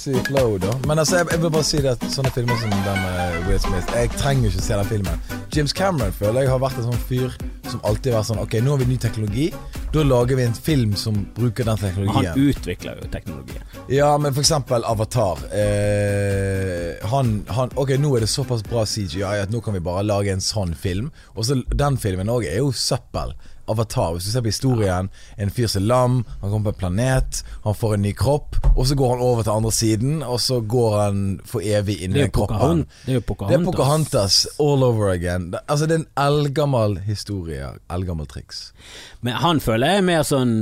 pussig flow, da. Men altså, jeg, jeg vil bare si det at sånne filmer som den med Will Smith Jeg trenger jo ikke se den filmen. James Cameron føler jeg har vært en sånn fyr som alltid har vært sånn Ok, nå har vi ny teknologi. Da lager vi en film som bruker den Men han utvikler jo teknologien. Ja, men for eksempel Avatar. Eh, han, han Ok, nå er det såpass bra CGI at nå kan vi bare lage en sånn film. Og så den filmen òg er jo søppel. Avatar. Hvis du ser på historien, en fyr som er lam, han kommer på en planet, han får en ny kropp, og så går han over til andre siden, og så går han for evig inn i kroppen. Det er jo Det er Pocahontas. Pocahontas all over again. Altså, det er en eldgammel historie. Eldgammel triks. Men han føler jeg er mer sånn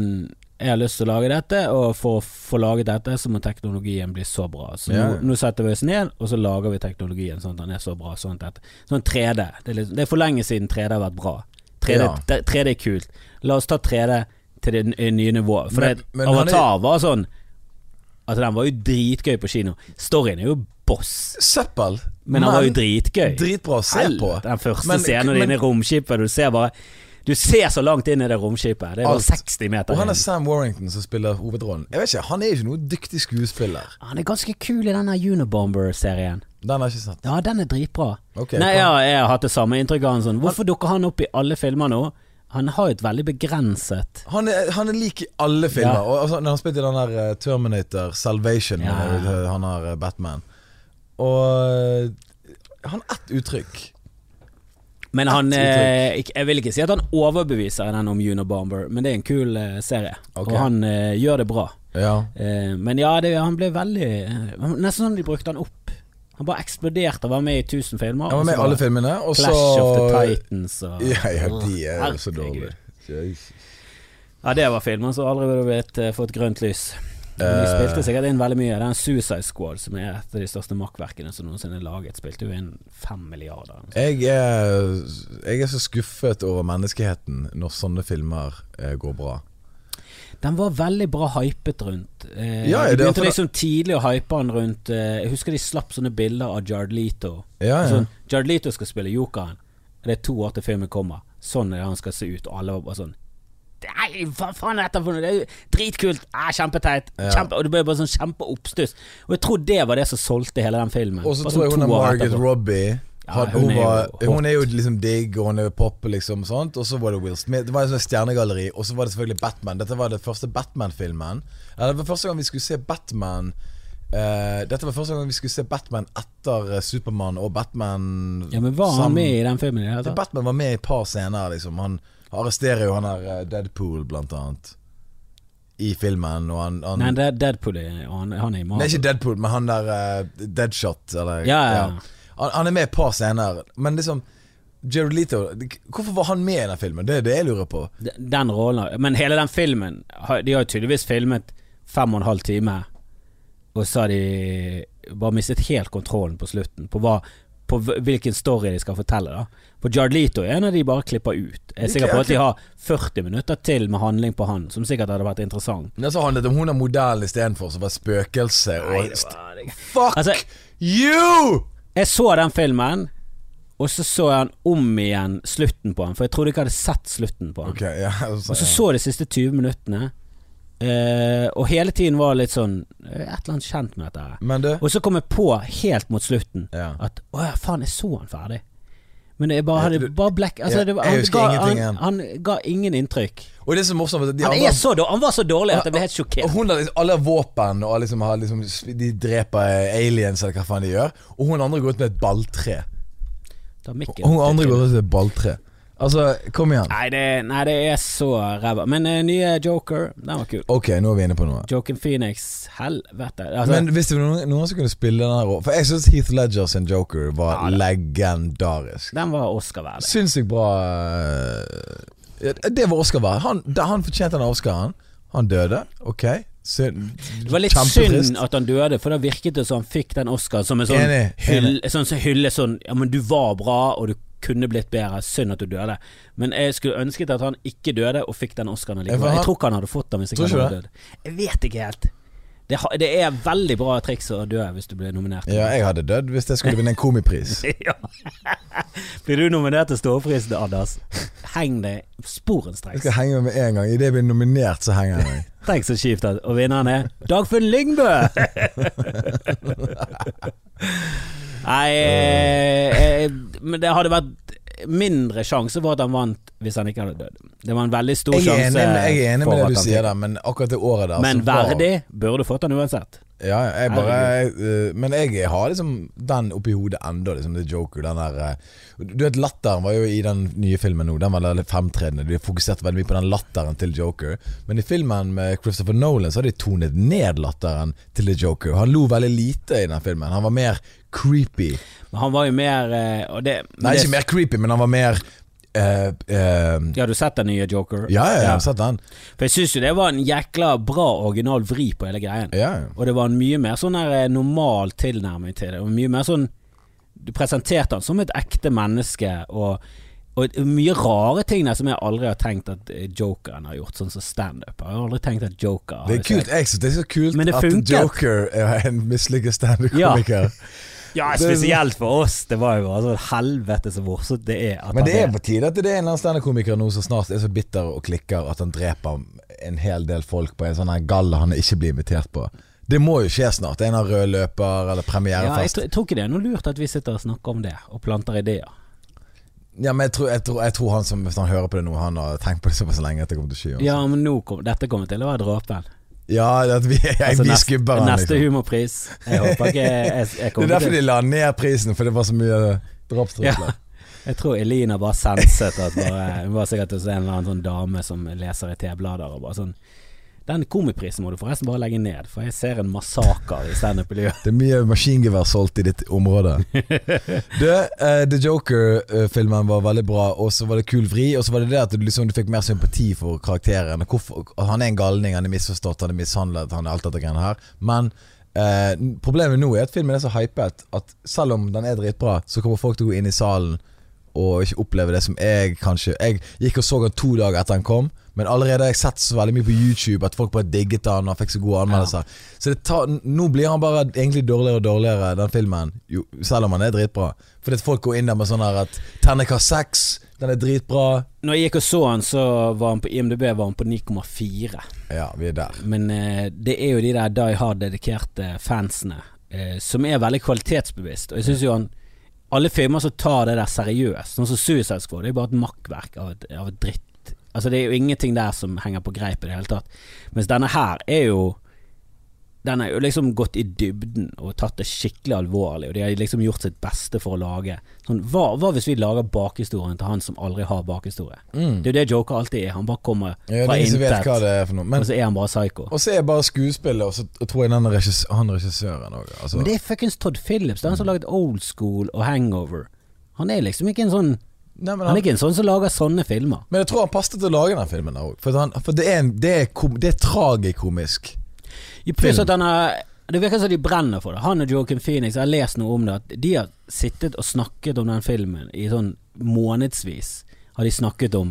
Jeg har lyst til å lage dette, og for å få laget dette, så må teknologien bli så bra. Så yeah. nå, nå setter vi oss ned, og så lager vi teknologien sånn at den er så bra. Sånn, at, sånn 3D. Det er, litt, det er for lenge siden 3D har vært bra. 3D, Ja. 3D er kult. La oss ta 3D til det nye nivået. For Men- det, men Avatar er- var sånn Altså Den var jo dritgøy på kino. Storyen er jo boss, Søppel. men den var jo dritgøy. Dritbra å se på. Den første Men- scenen men- inne i romskipet, du ser bare Du ser så langt inn i det romskipet. Det er bare 60 meter Og han inn. er Sam Warrington som spiller hovedrollen. Jeg vet ikke, Han er ikke noe dyktig skuespiller. Han er ganske kul i denne Unibomber-serien. Den har jeg ikke sett. Ja, den er dritbra. Okay, Nei, ja, jeg har hatt det samme inntrykk av han sånn. Hvorfor dukker han opp i alle filmer nå? Han har jo et veldig begrenset Han er, han er lik i alle filmer. Ja. Og altså, Når han spilte i den der eh, Terminator Salvation, Ja. eh, han har eh, Batman Og eh, han har ett uttrykk. Men han eh, Jeg vil ikke si at han overbeviser den om Unabomber, men det er en kul eh, serie. Okay. Og han eh, gjør det bra. Ja. Eh, men ja, det, han ble veldig eh, Nesten som de brukte han opp. Han bare eksploderte og var med i 1000 filmer. Han var med i alle filmene. Og så Clash of the Titans og Ja, ja, de er jo så dårlige. Ja, det var filmer som aldri ville blitt, eh, fått grønt lys. Men de Eh. spilte sikkert inn veldig mye. Den Suicide Squad, som er et av de største makkverkene som noensinne er laget, spilte jo inn fem milliarder. Jeg er, jeg er så skuffet over menneskeheten når sånne filmer eh, går bra. Den var veldig bra hypet rundt. Eh, Ja, de begynte liksom tidlig å hype den rundt eh, Jeg husker de slapp sånne bilder av Jared Leto. Ja, ja. Sånn, Jared Leto skal spille Jokeren. Det er to år til filmen kommer. Sånn er det han skal se ut. Og alle var bare sånn Nei, hva faen er dette for noe? Det er jo dritkult! Ah, kjempeteit! Ja. Kjempe, og det ble bare sånn kjempeoppstuss. Og jeg tror det var det som solgte hele den filmen. Og så tror jeg sånn hun er Margaret. Robbie. Ja, hun hun, jo var, er hun er jo liksom digg, og hun er pop, liksom. sånt. Og så var det Will Smith. Det var et sånt stjernegalleri. Og så var det selvfølgelig Batman. Dette var det første Batman-filmen. Det var første gang vi skulle se Batman uh, Dette var første gang vi skulle se Batman etter eh, Supermann og Batman Ja, men var han sammen. med i den filmen i det. Batman var med i et par scener, liksom. Han arresterer jo han der eh, Deadpool, blant annet. I filmen, og han, han Nei, det er Deadpool er, han, han er i Nei, ikke Deadpool, men han der uh, Deadshot, eller Ja, ja, ja. Han, han er med et par scener, men liksom Jared Leto Hvorfor var han med i den filmen? Det er det jeg lurer på. Den, Den rollen Men hele den filmen De har jo tydeligvis filmet fem og en halv time, og så har de bare mistet helt kontrollen på slutten. På, hva, på hvilken story de skal fortelle. da For Jared Leto er en av de bare klipper ut. Jeg er sikker på at de har 40 minutter til med handling på han, som sikkert hadde vært interessant. Men så handlet det om hun er modellen istedenfor, som var spøkelse og st- var Fuck Altså, you! jeg så den filmen, og så så jeg han om igjen slutten på han, for jeg trodde ikke jeg hadde sett slutten på han. Okay, ja, Og så så de siste 20 minuttene, eh, og hele tiden var litt sånn uh, Et eller annet kjent med dette. her. Men du Og så kom jeg på helt mot slutten ja. at å ja, faen, jeg så han ferdig. Men jeg bare, hadde bare black altså, det, han, ga, han, han ga ingen inntrykk. Og det er så morsomt de Han, andre- så han var så dårlig at jeg ble helt sjokkert. hun har liksom, alle har våpen, og liksom har liksom, de dreper aliens, eller hva faen de gjør. Og hun andre går ut med et balltre. Og hun andre går ut med et balltre. Altså, kom igjen. Nei det, nei, det er så ræva. Men uh, nye Joker, den var kul. Ok, nå er vi inne på noe. Joker Phoenix, helvete. Altså, Men hvis det var noen, noen som kunne spille den her For jeg syns Heath Ledger sin Joker var Ja, legendarisk. den var Oscar-verdig. Sinnssykt bra eh, ja, Det var Oscar verdig. Han, han fortjente den Oscaren. Han døde, ok. Synd. Det var litt synd at han døde, for da virket det som han fikk den Oscar som en sånn Enig, hyll, sånn så hylle sånn Ja, men du var bra, og du kunne blitt bedre. Synd at du døde. Men jeg skulle ønsket at han ikke døde og fikk den Oscaren likevel. Jeg tror ikke han hadde fått den hvis ikke han hadde dødd. Jeg vet ikke helt. Det, det er veldig bra triks å dø hvis du blir nominert. Ja, jeg hadde dødd hvis jeg skulle vinne en komipris. Ja. Blir du nominert til Ståprisen, Anders? Heng deg Jeg skal henge meg med en gang. Idet jeg blir nominert, så henger jeg meg. Tenk så kjipt Og vinneren er Dagfinn Lyngbø! Nei eh, eh, Men det hadde vært mindre sjanse for at han vant hvis han ikke hadde dødd. Det var en veldig stor Jeg er sjanse. enig, jeg er enig med det du sier da, der, men akkurat det året der Men verdig burde fått han uansett. Ja, jeg bare eh, Men jeg har liksom den oppi hodet ennå, liksom, The Joker. Den der eh, Du vet, latteren var jo i den nye filmen nå. Den var litt fremtredende. De fokuserte veldig mye på den latteren til Joker. Men i filmen med Christopher Nolan så har de tonet ned latteren til The Joker. Han lo veldig lite i den filmen. Han var mer creepy. Men han var jo mer eh, og det, Nei, det, ikke mer creepy, men han var mer eh, uh, Ja, du har sett den nye Joker? Ja, ja, jeg har sett den. For jeg syns jo det var en jækla bra original vri på hele greien. Ja. Og det var en mye mer sånn der eh, normal tilnærming til det. Og mye mer sånn Du presenterte han som et ekte menneske, og, og mye rare ting der som jeg aldri har tenkt at jokeren har gjort, sånn som standup. Jeg har aldri tenkt at joker Det er kult. Jeg synes det er så kult det at funket. Joker er en mislykket standup-komiker. Ja, Er spesielt for oss. Det var jo sånn helvete så morsomt det er. At Men det er på tide at det er en eller annen standup-komiker nå som snart er så bitter og klikker at han dreper en hel del folk på en sånn galla han ikke blir invitert på. Det må jo skje snart. En av rød løper eller ja, jeg, premierefest. tror- jeg tror ikke det er noe lurt at vi sitter og snakker om det, og planter ideer. Ja, men jeg tror, jeg, tror, jeg tror han som Hvis han hører på det nå, han har tenkt på det såpass lenge at det kommer til å skje. altså. Ja, men nå kom, dette kommer til å være dråpen. Ja, at vi, jeg, Altså, vi neste- skubber han. Neste Liksom. humorpris. Jeg håper ikke jeg, jeg Det er derfor de la ned prisen, for det var så mye drapstrusler. Jeg tror Elina bare senset at bare, Hun var sikkert hos en eller annen sånn dame som leser i T-blader og bare sånn Den komiprisen må du forresten bare legge ned, for jeg ser en massaker i standup-miljøet. Det er mye maskingevær solgt i ditt område. Du, uh, The Joker-filmen var veldig bra, og så var det kul vri. Og så var det det at du, liksom, du fikk mer sympati for karakteren. Hvorfor, han er en galning, han er misforstått, han er mishandlet, han er alt dette greiene her. Men uh, problemet nå er at filmen er så hypet at selv om den er dritbra, så kommer folk til å gå inn i salen og ikke oppleve det som jeg kanskje Jeg gikk og så han to dager etter han kom, men allerede har jeg sett så veldig mye på YouTube at folk bare digget han og han fikk så gode anmeldelser. Så det tar, nå blir han bare egentlig dårligere og dårligere, den filmen, jo, selv om han er dritbra. Fordi at folk går inn der med sånn her at terningkast 6, den er dritbra. Når jeg gikk og så han, så var han på IMDb var han på 9,4. Ja, vi er der. Men eh, det er jo de der Die Hard-dedikerte fansene eh, som er veldig kvalitetsbevisst. Og jeg syns jo han Alle filmer som tar det der seriøst, sånn som Suicide Squad, det er bare et makkverk av et, av dritt. Altså Det er jo ingenting der som henger på greip i det hele tatt. Mens denne her er jo Den er jo liksom gått i dybden og tatt det skikkelig alvorlig, og de har liksom gjort sitt beste for å lage sånn Hva, hva hvis vi lager bakhistorien til han som aldri har bakhistorie? Mm. Det er jo det Joker alltid er. Han bare kommer Ja, fra intet. Og så er han bare psycho. og så er jeg bare skuespiller, og så tror jeg den regissør, han regissøren òg. Altså. Men det er fuckings Todd Phillips. Det er han som har laget Old School og Hangover. Han er liksom ikke en sånn Nei, han, Han er ikke en sånn som lager sånne filmer. Men jeg tror han passet til å lage den filmen òg. For, han, for det er, en, det er, kom, det er tragikomisk. Pluss at han har Det virker som de brenner for det. Han og Joaquin Phoenix, jeg har lest noe om det, at de har sittet og snakket om den filmen i sånn månedsvis. Har de snakket om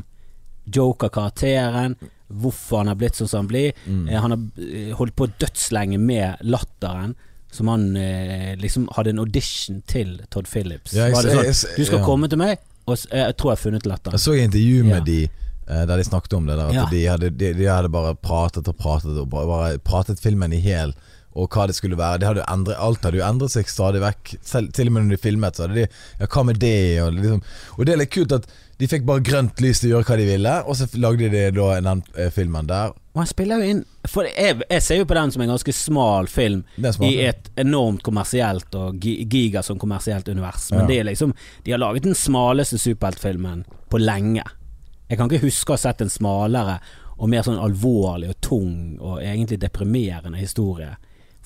Joker-karakteren, hvorfor han har blitt sånn som han blir. Mm. Eh, han har eh, holdt på dødslenge med latteren. Som han eh, liksom hadde en audition til Todd Phillips. Ja, jeg sånn, du skal ja. komme til meg, og jeg tror jeg har funnet latteren. Jeg så et intervju med Ja. de der de snakket om det. Der, at Ja. de, hadde, de, de hadde bare pratet og pratet og bare, pratet filmen i hel. Og hva det skulle være. De hadde endret, alt hadde jo endret seg stadig vekk. Selv, til og med når de filmet, så hadde de Ja, hva med det? Og, liksom. og det er litt kult at de fikk bare grønt lys til å gjøre hva de ville, og så lagde de da den eh, filmen der. Og han spiller jo inn For jeg, jeg ser jo på den som en ganske smal film i et enormt kommersielt og gi- giga som kommersielt univers. Men Ja. det er liksom De har laget den smaleste superheltfilmen på lenge. Jeg kan ikke huske å ha sett en smalere og mer sånn alvorlig og tung og egentlig deprimerende historie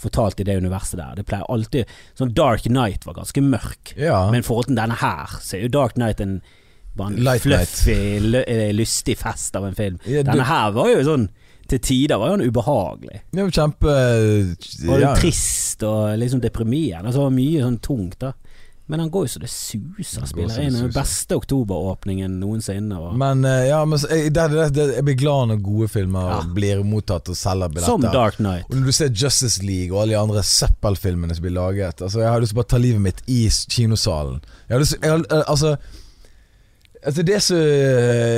fortalt i det universet der. Det pleier alltid Sånn Dark Night var ganske mørk, Ja. men i forhold til denne her, så er jo Dark Night en bare en Light fluffy, eh, lystig fest av en film. Ja, du- Denne her var jo sånn Til tider var jo han ubehagelig. Var kjempe Og ja. trist og liksom deprimerende. Altså mye sånn tungt, da. Men han går jo så det suser. Spiller inn den beste oktoberåpningen noensinne. Og, Men eh, ja, men jeg, det, det, det, jeg blir glad når gode filmer Ja. blir mottatt og selger billetter. som Dark Knight. Og når du ser Justice League og alle de andre søppelfilmene som blir laget Altså Jeg har lyst til å bare ta livet mitt i kinosalen. Jeg har lyst jeg eh, altså, altså det så,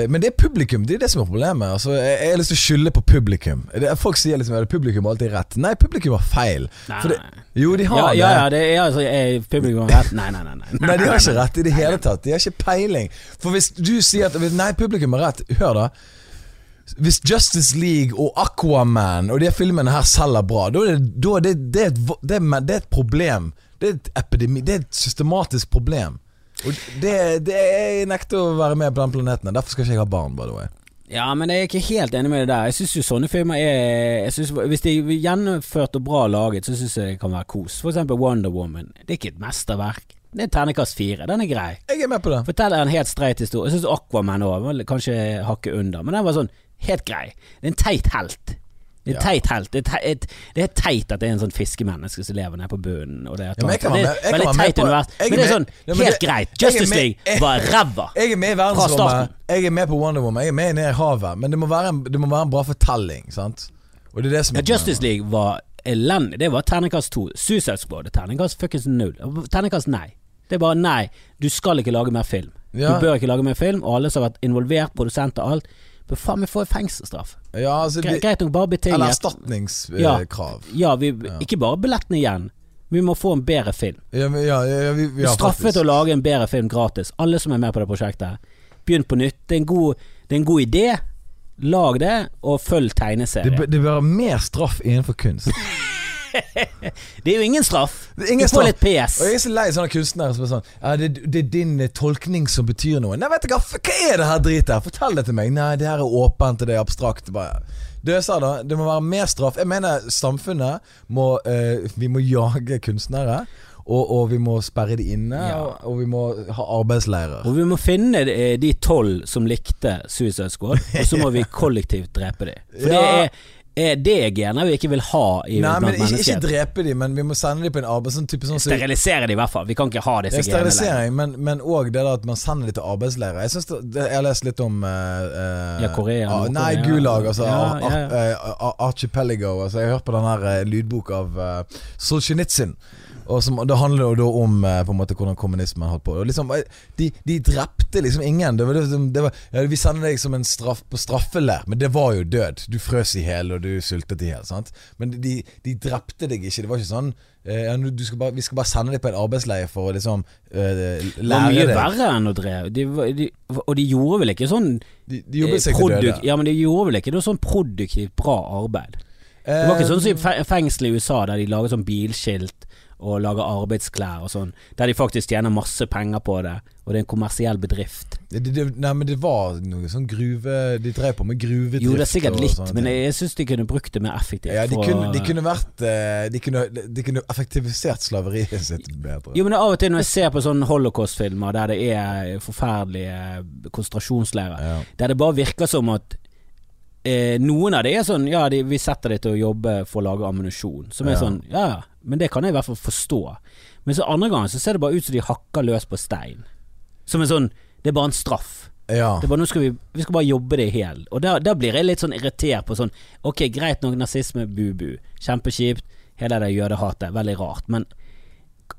Men det er publikum, det er det som er problemet. Altså, jeg, har lyst til å skylde på publikum. Det, folk sier liksom at publikum har alltid rett. Nei, publikum har feil. Det, jo, de har ja, det. ja, ja, det er altså er publikum rett? Nei, nei, nei. nei, Nei, de har ikke rett i det hele tatt. De har ikke peiling. For hvis du sier at Nei, publikum har rett. Hør, da. Hvis Justice League og Aquaman og de filmene her selger bra, da er det, det, det, et, det, det er et problem. Det er et epidemi. Det er et systematisk problem. Det, det Jeg nekter å være med på den planeten. Derfor skal ikke jeg ha barn, by the way. Ja, men jeg er ikke helt enig med det der. Jeg syns jo sånne filmer er synes, Hvis de er gjennomført og bra laget, så syns jeg det kan være kos. For eksempel Wonder Woman. Det er ikke et mesterverk. Det er terningkast fire. Den er grei. Jeg er med på det. Forteller en helt streit historie. Jeg syns Aquaman òg kanskje hakket under, men den var sånn helt grei. Det er en teit helt. Det er Ja. teit helt. Det er, teit, det er teit at det er en sånn fiskemenneske som lever nede på bunnen. Og det er, Ja, men jeg kan det er veldig teit på- univers. er Men det er sånn Ja, helt det- greit. Justice League var ræva. Jeg er med i Fra verdensrommet. starten. Jeg er med på Wonder Woman. Jeg er med ned i havet. Men det må være en, det må være en bra fortelling. Sant? Og det er det som Ja, Justice League var elendig. Det var terningkast to. Suicide Squad er terningkast fuckings null. Terningkast nei. Det er bare nei. Du skal ikke lage mer film. Du bør ikke lage mer film, og alle som har vært involvert, produsent og alt, bør faen meg få fengselsstraff. Ja, altså, Gre greit nok bare eller erstatningskrav. Ja, vi, ikke bare billettene igjen. Vi må få en bedre film. Ja, men- ja, ja, ja, vi, Du ja, straffet faktisk. å lage en bedre film gratis. Alle som er med på det prosjektet. Begynn på nytt. Det er en god, det er en god idé. Lag det, og følg Det, tegneserien. det bør være mer straff innenfor kunst. Det er jo ingen straff. Ingen du får litt PS. Og jeg er så lei sånne kunstnere som er sånn ja, det, det er din eh, tolkning som betyr noe. Nei, vet du hva, hva er det her dritet her? Fortell det til meg. Nei, det her er åpent, og det er abstrakt. Bare. Sa da, det må være mer straff. Jeg mener samfunnet må uh, Vi må jage kunstnere. Og, og vi må sperre de inne, Ja. og, og vi må ha arbeidsleirer. Og vi må finne eh, de tolv som likte Suicide Squad, og så må vi kollektivt drepe dem. For Ja. det er, er det gener vi ikke vil ha i Nei, blant men ikke, ikke drepe de, men vi må sende de på en arbeid... Sånn type sånn Sterilisere de i hvert fall. Vi kan ikke ha disse genene men, men også det der at man sender de til arbeidsleirer. Jeg, synes det, det, jeg har lest litt om eh, Ja, Korea, Nord-Korea. Nei, Gulag. Altså, Ja, ja, ja, eh, Ar- Archipelago. Altså, jeg har hørt på den her lydboka av uh, Solzjenitsyn. Og som, det handler jo da om eh, på en måte hvordan kommunismen holdt på. Og liksom, eh, de, de drepte liksom ingen. Det var, det var, ja, vi sender deg som en straff på straffelær, men det var jo død. Du frøs i hjel, og du sultet i hjel. sant? Men de, de drepte deg ikke. Det var ikke sånn eh, skal bare, Vi skal bare sende deg på en arbeidsleie for å liksom eh, Det var mye deg. verre enn å drepe. De, og de gjorde vel ikke sånn De, de eh, seg til døde. Ja, men de gjorde vel ikke noe sånn produktivt bra arbeid. Det var ikke sånn som i fengselet fengsel i USA, der de laget sånn bilskilt og lager arbeidsklær og sånn, der de faktisk tjener masse penger på det, og det er en kommersiell bedrift. Det, det, nei, men det var noe sånn gruve De drev på med gruvedrift. Jo, det er sikkert litt, men jeg, jeg syns de kunne brukt det mer effektivt. ja, de, kunne, de kunne vært eh, De kunne, de kunne effektivisert slaveriet sitt bedre. Jo, men av og til når jeg ser på sånne holocaust-filmer der det er forferdelige konsentrasjonsleirer, Ja. der det bare virker som at eh, noen av det er sånn Ja, de, vi setter deg til å jobbe for å lage ammunisjon. Som er Ja. sånn Ja, ja, men det kan jeg i hvert fall forstå. Men så andre ganger så ser det bare ut som de hakker løs på stein. Som en sånn Det er bare en straff. ja. Det er bare, nå skal vi, vi skal bare jobbe det i hjel. Og da, da blir jeg litt sånn irritert på sånn Ok, greit nok nazisme, bu-bu. Kjempekjipt. Hele det jødehatet. Veldig rart. Men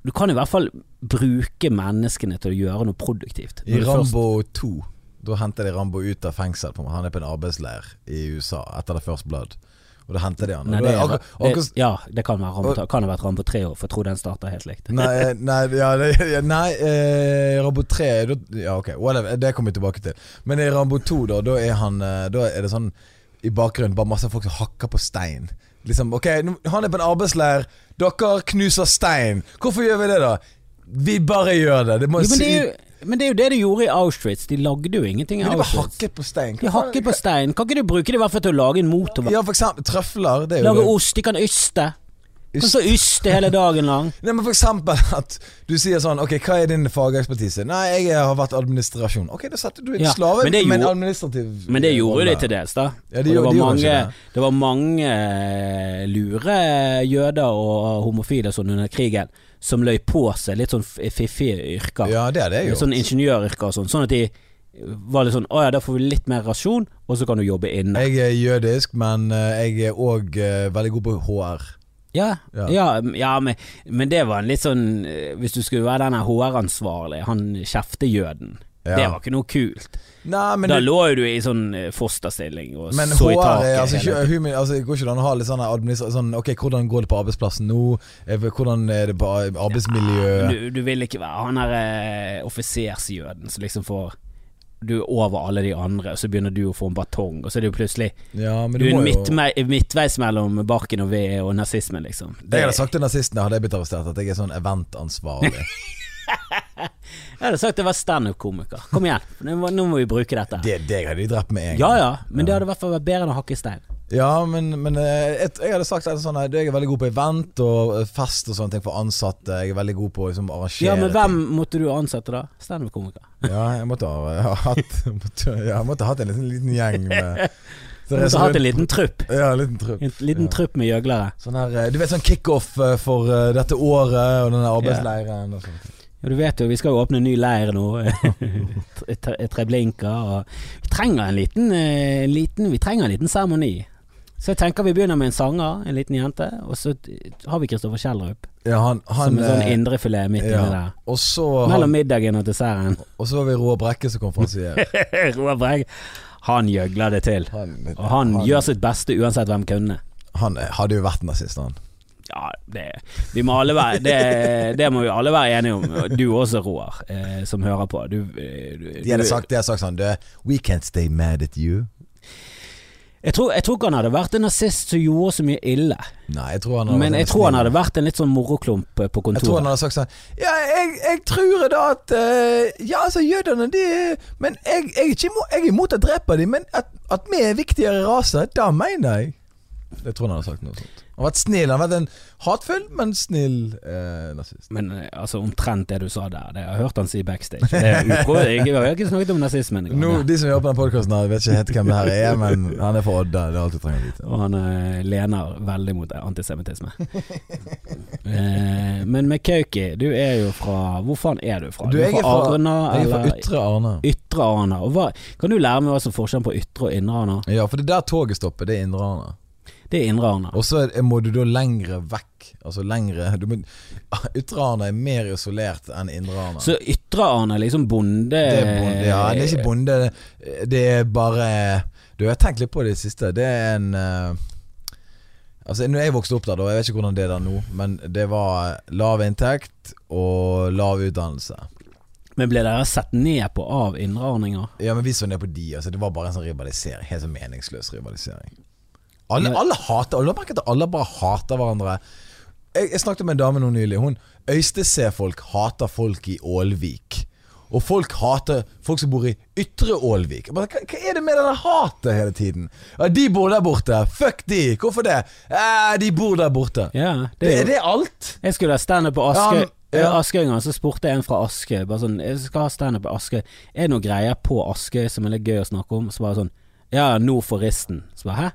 du kan i hvert fall bruke menneskene til å gjøre noe produktivt. I Rambo 2 Da henter de Rambo ut av fengsel. På, han er på en arbeidsleir i USA etter The First Blood. Og da henter de han. Nei, det er er, akkur- det, ja, det kan være Rambo, kan ha vært Rambo 3 år, for jeg tror den starter helt likt. Nei, nei, ja, nei eh, Rambo 3 da, Ja, ok, whatever, det kommer vi tilbake til. Men i Rambo 2, da, da er han eh, Da er det sånn i bakgrunnen bare masse folk som hakker på stein. Liksom, ok, Han er på en arbeidsleir, dere knuser stein. Hvorfor gjør vi det, da? Vi bare gjør det. Det må Jo, men, det er jo, men det er jo det de gjorde i Auschwitz. De lagde jo ingenting i Men de var Auschwitz. hakket på stein. De hakket på stein. Kan ikke du bruke det i hvert fall til å lage en motorvei? Ja, for eksempel trøfler. Det er jo Lage det. ost. De kan yste. Kan Yst. så yste hele dagen lang. Nei, men for eksempel at du sier sånn Ok, hva er din fagekspertise? Nei, jeg har vært administrasjon. Ok, da setter du en Ja, slave men det med en administrativ Men det gjorde rolle. de til dels, da. Ja, de det, gjorde- var de mange, det. det var mange eh, lure jøder og homofile sånn under krigen som løy på seg litt sånn fiffige yrker. Ja, det er det jo. Sånn ingeniøryrker og sånn. Sånn at de var litt sånn Å ja, da får vi litt mer rasjon, og så kan du jobbe inne. Jeg er jødisk, men eh, jeg er òg veldig god på HR. Ja, Ja. ja. ja, men, men det var en litt sånn eh, Hvis du skulle være den HR-ansvarlige, han kjeftejøden. Ja. Det var ikke noe kult. Nei, men da det- lå jo du i sånn eh, fosterstilling og Men så i taket. altså, ikke- tiden. altså, går ikke an å ha litt sånn sånn Ok, hvordan går det på arbeidsplassen nå? Eh, Hvordan er det på arbeidsmiljø? du, du vil ikke være han derre eh, offisersjøden som liksom får Du er over alle de andre, og så begynner du å få en batong, og så er det jo plutselig Ja, men Du du er midt, jo midtveis mellom barken og ved og nazismen, liksom. Det- Jeg hadde sagt til nazistene, hadde jeg blitt arrestert, at jeg er sånn eventansvarlig. Jeg hadde sagt det var standup-komiker. Kom igjen, nå må, nå må vi bruke dette. det, det hadde de drept med en gang. Ja ja, men det hadde i hvert fall vært bedre enn å hakke stein. Ja, men, men eh, jeg, jeg hadde sagt at sånn, eh, jeg er veldig god på event og eh, fest og sånne ting for ansatte. Jeg er veldig god på å liksom, arrangere Ja, men hvem ting. måtte du ansette da? Standup-komiker. Ja, jeg måtte ha, ha hatt måtte, ja, Jeg måtte ha hatt en liten, liten gjeng med Du måtte hatt en liten trupp. Ja, en liten trupp. En liten Ja. trupp med gjøglere. Sånn her, du vet sånn kickoff for dette året og denne arbeidsleiren og sånt. Ja, du vet jo, vi skal jo åpne en ny leir nå. Tre- tre- Treblinka. Og vi trenger en liten, eh, en liten Vi trenger en liten seremoni. Så jeg tenker vi begynner med en sanger, en liten jente, og så har vi Kristoffer Kjellrup. Ja, han, han som en sånn eh, indrefilet midt ja. inni der. og, så Mellom han, middagen og desserten. og så har vi Roar Brekke som konferansier. Roar Brekke, han gjøgler det til. Han, Og han, gjør sitt beste uansett hvem kunne. han eh, hadde jo vært nazist, han. Ja, det, vi må alle være, det, det må vi alle være enige om. Du også, Roar, eh, som hører på. Du, eh, du, De hadde sagt, de hadde sagt sånn du, We can't stay mad at you. Jeg tror, jeg tror ikke han hadde vært en nazist som gjorde så mye ille. Nei, jeg tror han hadde Men jeg tror han hadde vært en litt sånn moroklump på kontoret. Jeg tror han hadde sagt sånn Ja, jeg, jeg tror da at uh, Ja, altså, jødene, de Men jeg, jeg, er imot, jeg er imot å drepe dem, men at, at vi er viktigere raser, da mener jeg. Jeg tror han hadde sagt noe sånt. Han har vært snill. Han har vært en hatfull, men snill eh, nazist. Men eh, altså omtrent det du sa der, det har jeg hørt han si backstage. Det er ukro, jeg har ikke snakket om nazismen engang. No, De som jobber på den podkasten, vet ikke helt hvem det her er, men han er fra Odda. Det er alt du trenger å vite. Og han eh, lener veldig mot antisemittisme. eh, men Mekauki, du er jo fra Hvor faen er du fra? Du, Du er fra fra, Arna, jeg er fra Ytre Arna. Ytre Arna? Og hva, kan du lære meg hva som er forskjellen på Ytre og Indre Arna? Ja, for det er der toget stopper. Det er Indre Arna. Det er Indre Arna. Og så må du da lengre vekk. Altså lengre må, Ytre Arna er mer isolert enn Indre Arna. Så Ytre Arna er liksom bonde... Det er bonde, ja. Det er ikke bonde. Det er bare Du, jeg har tenkt litt på det i det siste. Det er en eh, Altså, når jeg vokste opp der, da, jeg vet ikke hvordan det er der nå, men det var lav inntekt og lav utdannelse. Men ble dere sett ned på av indrearninger? Ja, men vi så ned på de. Altså, det var bare en sånn rivalisering. Helt sånn meningsløs rivalisering. Alle, alle hater Alle merket at alle bare hater hverandre. Jeg, jeg snakket med en dame nå nylig. Hun Øystese-folk hater folk i Ålvik. Og folk hater folk som bor i Ytre Ålvik. Bare, hva, hva er det med denne hatet hele tiden? Ja, de bor der borte. Fuck de. Hvorfor det? Eh, de bor der borte. Ja, det Det, er det alt? Jeg skulle ha standup på Aske Askøy. ja. Ja. Askøy en gang, så spurte jeg en fra Askøy Bare sånn, Jeg skal ha standup på Askøy. Er det noen greier på Askøy som er litt gøy å snakke om? Så bare sånn Ja, nord for risten. Så bare hæ?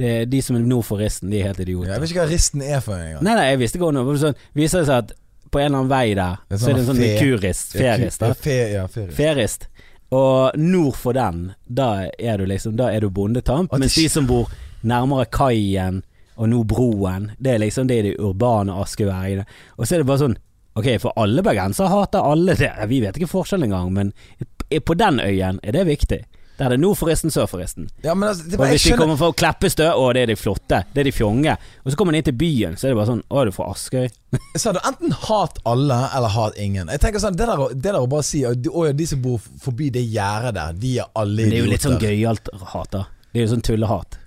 Det de som er nord for risten, de er helt idioter. Jeg vet ikke hva risten er for en gang. Nei, nei, jeg visste ikke Det Sånn, viser det seg at på en eller annen vei der, er så er det en sånn sånn kurist. Ferist. Ja, fe, ja, ferist. Ferist. Og nord for den, da er du liksom Da er du bondetamp. Mens de som bor nærmere kaien og nå broen, det er liksom det er de urbane askeværingene. Og så er det bare sånn Ok, for alle bergensere hater alle det. Vi vet ikke forskjellen engang, men på den øyen er det viktig. Der er det nord forresten, sør forresten. Ja, men altså, det, Og hvis de kommer fra Kleppestø, å det er de flotte, det er de fjonge. Og så kommer de inn til byen, så er det bare sånn Å, er du fra Askøy? Sa du enten hat alle eller hat ingen? Jeg tenker sånn, Det der, det der å bare si å, ja, de som bor forbi det gjerdet der, de er alle Men det er jo litt sånn idioter. gøyalt hat, da. Det er jo sånn tullehat.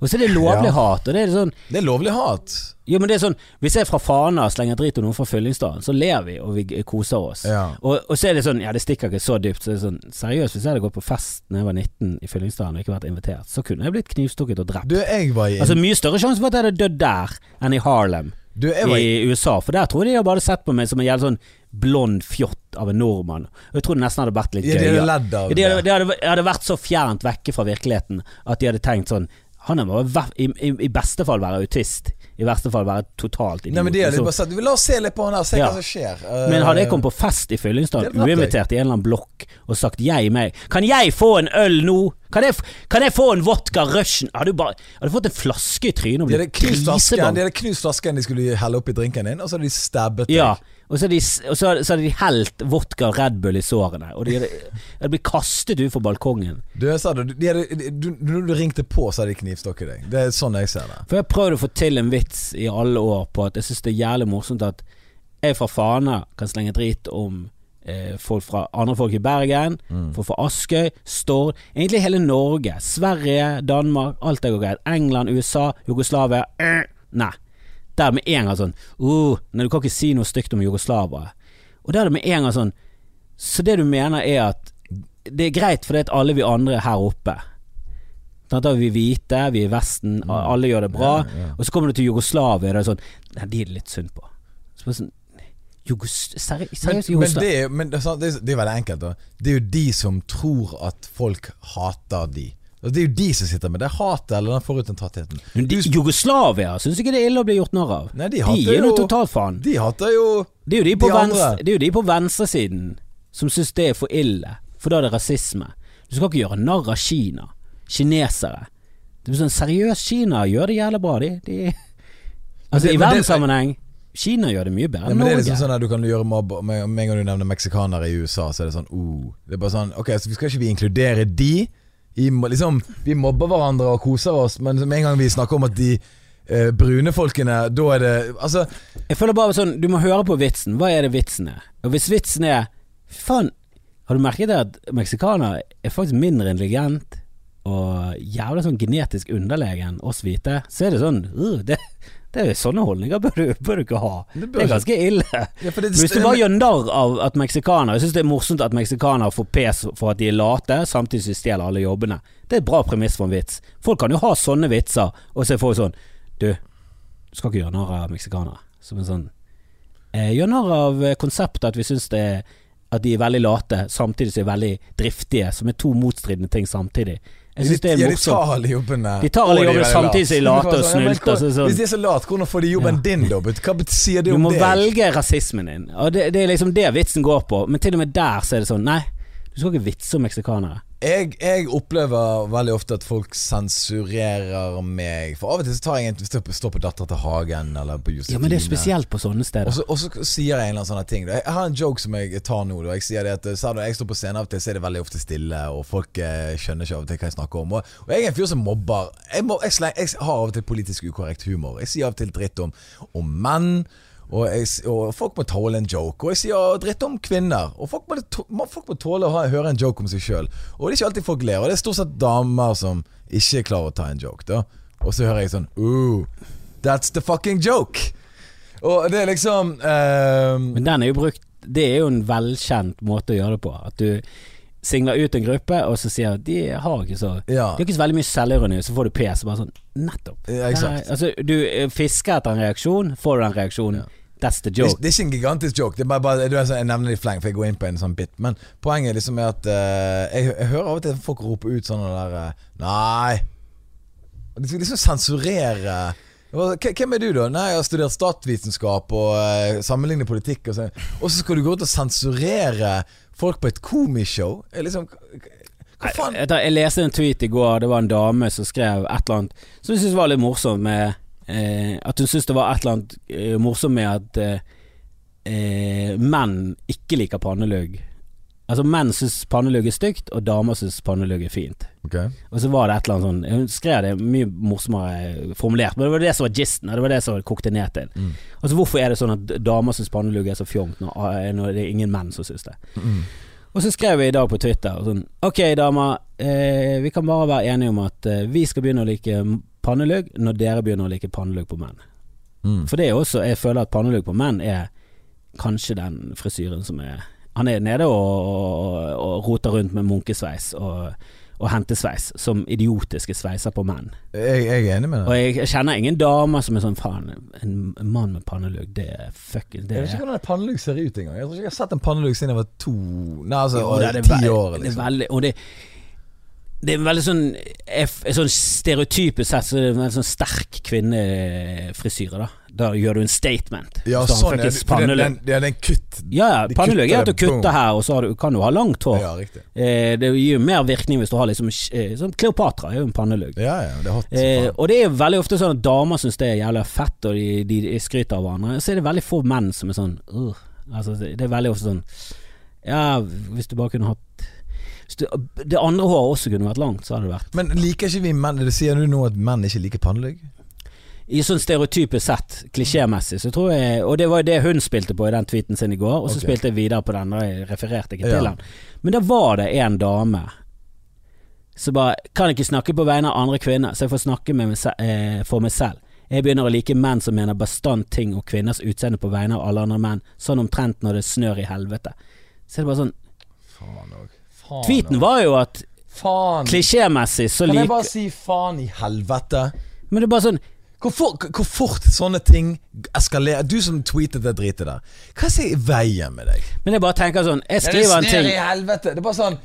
Og så er det lovlig Ja. hat, og det er sånn Det er lovlig hat. Jo, men det er sånn Hvis jeg fra Fana slenger drit om noen fra Fyllingsdalen, så ler vi og vi koser oss. Ja. Og, og så er det sånn Ja, det stikker ikke så dypt. Så det er sånn Seriøst, hvis jeg hadde gått på fest da jeg var 19 i Fyllingsdalen og ikke vært invitert, så kunne jeg blitt knivstukket og drept. Du, jeg var i Altså Mye større sjanse for at jeg hadde dødd der enn i Harlem Du, jeg var i i USA. For der tror jeg de hadde bare sett på meg som en jævlig sånn blond fjott av en nordmann. Jeg tror det nesten hadde vært litt ja, de hadde det. De hadde, de hadde, hadde vært så fjernt vekke fra virkeligheten at de hadde tenkt sånn Han må i, i, i beste fall være autist. i verste fall være totalt idiot. Nei, men det er litt bare sagt, La oss se litt på han her, se Ja. hva som skjer. Uh, men hadde jeg kommet på fest i Fyllingsdal, Det hadde vært uinvitert i en eller annen blokk, og sagt 'jeg meg', kan jeg få en øl nå? Kan jeg, kan jeg få en vodka Russian? Har du bare Hadde fått en flaske i trynet og blitt knust flasken grisebank. De hadde knust flasken de skulle helle oppi drinken din, og så hadde de stabbet deg. Ja, og så hadde de, helt vodka Red Bull i sårene, og de hadde, blitt kastet ut fra balkongen. Du, jeg sa det, de hadde, de, du, når du ringte på, så hadde de knivstukket deg. Det er sånn jeg ser det. For jeg har prøvd å få til en vits i alle år på at jeg syns det er jævlig morsomt at jeg fra Fana kan slenge drit om eh, folk fra andre folk i Bergen, Mm. folk fra Askøy, Stord Egentlig hele Norge. Sverige, Danmark, alt det går greit. England, USA, Jugoslavia eh, Nei. Der med en gang sånn uh, Nei, du kan ikke si noe stygt om jugoslavere. Og der er det med en gang sånn Så det du mener er at det er greit fordi at alle vi andre er her oppe Sånn, Da er vi hvite, vi er i Vesten, alle gjør det bra. Mm. Ja, ja. Og så kommer du til Jugoslavia, og det er sånn Nei, de er det litt synd på. Så sånn Jugos seri Men, Seriøst, men, det, men det, er det, det er veldig enkelt. Da. Det er jo de som tror at folk hater de. Det er jo de som sitter med det hatet eller den forutinntattheten. Jugoslavia syns ikke det er ille å bli gjort narr av. Nei, de De er jo totalt faen. De hater jo Det er jo de på, de andre. venstre, det er jo de på venstresiden som syns det er for ille, for da er det rasisme. Du skal ikke gjøre narr av Kina. Kinesere. Det er sånn Seriøst, Kina gjør det jævlig bra, de. de altså, det- I verdenssammenheng Kina gjør det mye bedre Ja, Norge. men det er liksom sånn at du kan gjøre mobb Med med en gang du nevner meksikanere i USA, så er det sånn oh. Det er bare sånn Ok, så skal ikke vi inkludere de i, liksom, Vi mobber hverandre og koser oss, men med en gang vi snakker om at de eh, brune folkene, da er det Altså Jeg føler bare sånn Du må høre på vitsen. Hva er det vitsen er? Og hvis vitsen er Faen, har du merket det at meksikanere er faktisk mindre intelligent og jævla sånn genetisk underlegen oss hvite? Så er det sånn uh, det, det er Sånne holdninger bør du, bør du ikke ha. Det Det, er ganske ille. ja, det, Hvis du bare gjør narr av at meksikanere Jeg syns det er morsomt at meksikanere får pes for at de er late, samtidig som de stjeler alle jobbene. Det er et bra premiss for en vits. Folk kan jo ha sånne vitser, og så folk sånn Du, du skal ikke gjøre narr av meksikanere. Som en sånn eh, Gjør narr av konseptet at vi syns det er at de er veldig late, samtidig som de er veldig driftige, som er to motstridende ting samtidig. Jeg synes det er ja, de tar alle jobbene. De tar alle jobbene samtidig som de later og Ja, snylter, er det sånn- Hvis de er så late, hvordan får de jobben Ja. din, da? Hva sier det Du må det? velge rasismen din. Og det, det er liksom det vitsen går på. Men til og med der så er det sånn Nei, du skal ikke vitse om meksikanere. Jeg, jeg opplever veldig ofte at folk sensurerer meg. For av og til så tar jeg en står på Datter til Hagen eller på Justine. Ja, men det er spesielt på sånne steder. så, og så sier jeg en eller annen sånn ting. Jeg har en joke som jeg tar nå. Da. Jeg sier det at når jeg står på scenen av og til, så er det veldig ofte stille, og folk eh, skjønner ikke av og til hva jeg snakker om. Og, og jeg er en fyr som mobber. Jeg, må, jeg, sleng, jeg har av og til politisk ukorrekt humor. Jeg sier av og til dritt om, om menn. Og, jeg, og folk må tåle en joke. Og jeg sier dritt om kvinner. Og folk må, to- folk må tåle å ha, høre en joke om seg sjøl. Og det er ikke alltid folk ler. Og det er stort sett damer som ikke klarer å ta en joke. Da. Og så hører jeg sånn Ooh, that's the fucking joke. Og det er liksom ehm, Men den er jo brukt Det er jo en velkjent måte å gjøre det på. At du singler ut en gruppe, og så sier de har ikke så Ja, har ikke så veldig mye selvironi, så får du pes. Bare sånn Nettopp. ja, exakt. Nei, altså, du eh, fisker etter en reaksjon, får du den reaksjonen. That's the Det, joke. det er ikke en gigantisk joke. Det er bare, bare sånn, Jeg nevner det i fleng, for jeg går inn på en sånn bit. Men poenget liksom er at uh, jeg, jeg hører av og til folk rope ut sånn der uh, Nei. De skal liksom sensurere Hvem er du, da? Nei, Jeg har studert statsvitenskap og uh, sammenligner politikk. Og, så, og så skal du gå ut og sensurere folk på et komishow? Jeg Liksom, hva faen? Jeg, jeg leste en tweet i går, det var en dame som skrev et eller annet som jeg syntes var litt morsomt med eh, At hun syntes det var et eller annet eh, morsomt med at eh, eh, menn ikke liker pannelugg. Altså menn syns pannelugg er stygt, og damer syns pannelugg er fint. Okay. Og så var det et eller annet sånn Hun skrev det mye morsommere formulert, men det var det som var gisten, det var det som kokte ned til. Mm. Altså Hvorfor er det sånn at damer syns pannelugg er så fjongt, når, eh, når det er ingen menn som syns det? Mm. Og så skrev vi i dag på Twitter sånn Ok damer, eh, vi kan bare være enige om at eh, vi skal begynne å like pannelugg når dere begynner å like pannelugg på menn. Mm. For det er også Jeg føler at pannelugg på menn er kanskje den frisyren som er Han er nede og, og, og roter rundt med munkesveis og, og hentesveis som idiotiske sveiser på menn. Jeg, jeg er enig med Og deg. jeg, jeg kjenner ingen damer som er sånn Faen, en, mann med pannelugg, det er fucking Det Jeg vet ikke hvordan en pannelugg ser ut engang. Jeg tror ikke jeg har sett en pannelugg siden jeg var to Nei, altså Jo, det er ti år. år. Det er Liksom. veldig Og det Det er en veldig sånn, sånn stereotypisk sett så er det en veldig sånn sterk kvinnefrisyre, da. Da gjør du en statement. Ja, Så sånn, ja, den, pannelugg. den, den kutt Ja, ja, de pannelugg er at du kutter her, og så har du, kan du ha langt hår. Ja. Eh, det gir jo mer virkning hvis du har liksom eh, Sånn Kleopatra er jo en pannelugg. Ja, ja, det er hot. Eh, og det er veldig ofte sånn at damer syns det er jævlig fett, og de, de, de skryter av hverandre. Så er det veldig få menn som er sånn uh, Altså, det, det er veldig ofte sånn Ja, hvis du bare kunne hatt Det andre håret også kunne vært langt, så hadde det vært Men liker ikke vi menn Det sier du nå at menn ikke liker pannelugg? I sånn stereotypisk sett, klisjémessig, så tror jeg Og det var jo det hun spilte på i den tweeten sin i går, og så okay. spilte jeg videre på den, og jeg refererte ikke Ja. den. Men da var det en dame som bare Kan ikke snakke på vegne av andre kvinner, så jeg får snakke med meg eh, for meg selv. Jeg begynner å like menn som mener bastant ting og kvinners utseende på vegne av alle andre menn, sånn omtrent når det snør i helvete. Så er det bare sånn Faen òg. Faen Tweeten var jo at Faen. klisjémessig så Kan jeg bare si faen i helvete? Men det er bare sånn Hvor, for, hvor fort sånne ting eskalerer Du som tweetet det dritet der. Hva er det i veien med deg? Men jeg bare tenker sånn Jeg skriver en Det ting snør i helvete. Det er bare sånn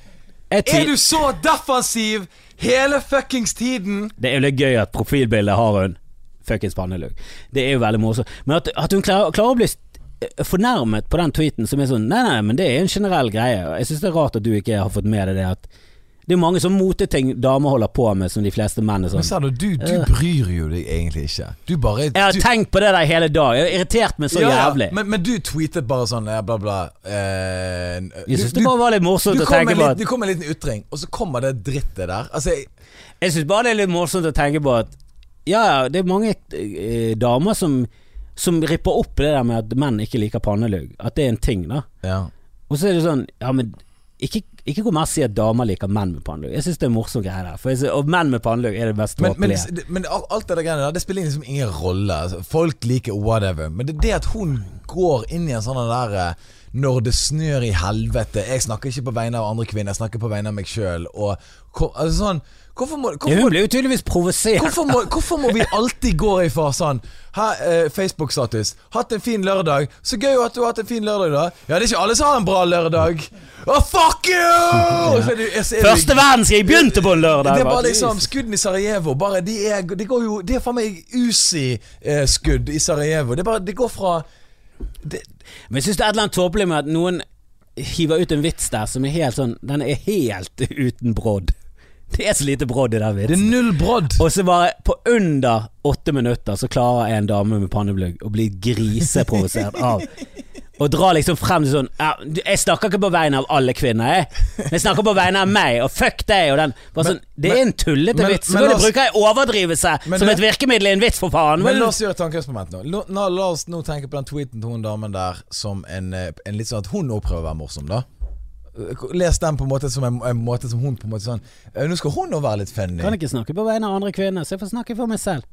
Er du så defensiv hele fuckings tiden? Det er jo litt gøy at profilbildet har hun fuckings pannelugg. Det er jo veldig morsomt. Men at, at hun klarer, klarer å bli fornærmet på den tweeten som er sånn Nei, nei, men det er en generell greie. Jeg syns det er rart at du ikke har fått med deg det at det er mange sånne moteting damer holder på med, som de fleste menn er Men sånn. sa du, du, du bryr jo deg egentlig ikke. Du bare Jeg har tenkt på det der hele dag. Jeg har irritert meg så Ja, jævlig. Men, men du tweetet bare sånn bla, bla. Eh, jeg syns det bare var litt morsomt du å tenke på at du kom med en liten ytring, og så kommer det drittet der. Altså, jeg, Jeg syns bare det er litt morsomt å tenke på at ja, ja, det er mange eh, damer som som ripper opp det der med at menn ikke liker pannelugg. At det er en ting, da. ja. Og så er det sånn Ja, men ikke, ikke gå mer og si at damer liker menn med pannelugg. Jeg syns det er morsom greie der. Synes, og menn med pannelugg er det mest Men, men, men alt det der greiene der, det spiller liksom ingen rolle. Altså, folk liker whatever. Men det er det at hun går inn i en sånn der eh, Når det snør i helvete Jeg snakker ikke på vegne av andre kvinner, jeg snakker på vegne av meg sjøl. Og altså sånn Hvorfor må, Ja, hun ble jo tydeligvis provosert. Hvorfor må, hvorfor må vi alltid gå i fasen? eh, Facebook-status. Hatt en fin lørdag. Så gøy at du har hatt en fin lørdag, da. Ja, det er ikke alle som har en bra lørdag. Oh, fuck you! Ja. så det- så det- Første verdenskrig begynte på en lørdag! det er Bare, liksom skuddene i Sarajevo. Bare de, er, de går jo Det er faen meg Uzi-skudd i Sarajevo. Det, bare, det går fra det, Men jeg syns det er et eller annet tåpelig med at noen hiver ut en vits der som er helt sånn Den er helt uten brodd. Det er så lite brodd i den vitsen. det er null brodd. Og så bare på under åtte minutter så klarer en dame med panneblugg å bli griseprovosert av Og drar liksom frem til sånn ja, Jeg snakker ikke på vegne av alle kvinner, jeg. Jeg snakker på vegne av meg, og fuck deg og den. Bare Men- sånn, det er en tullete men- vits. men Selvfølgelig la oss- bruker jeg overdrivelse som det- et virkemiddel i en vits, for faen. Men Men, la oss gjøre et tankeeksperiment nå. La. La oss nå tenke på den tweeten til hun damen der som en, eh, en litt sånn at hun nå prøver å være morsom, da. Les den på en måte som en, en måte som hun på en måte sånn eh, Nå skal hun nå være litt funny. kan ikke snakke på vegne av andre kvinner, så jeg får snakke for meg selv.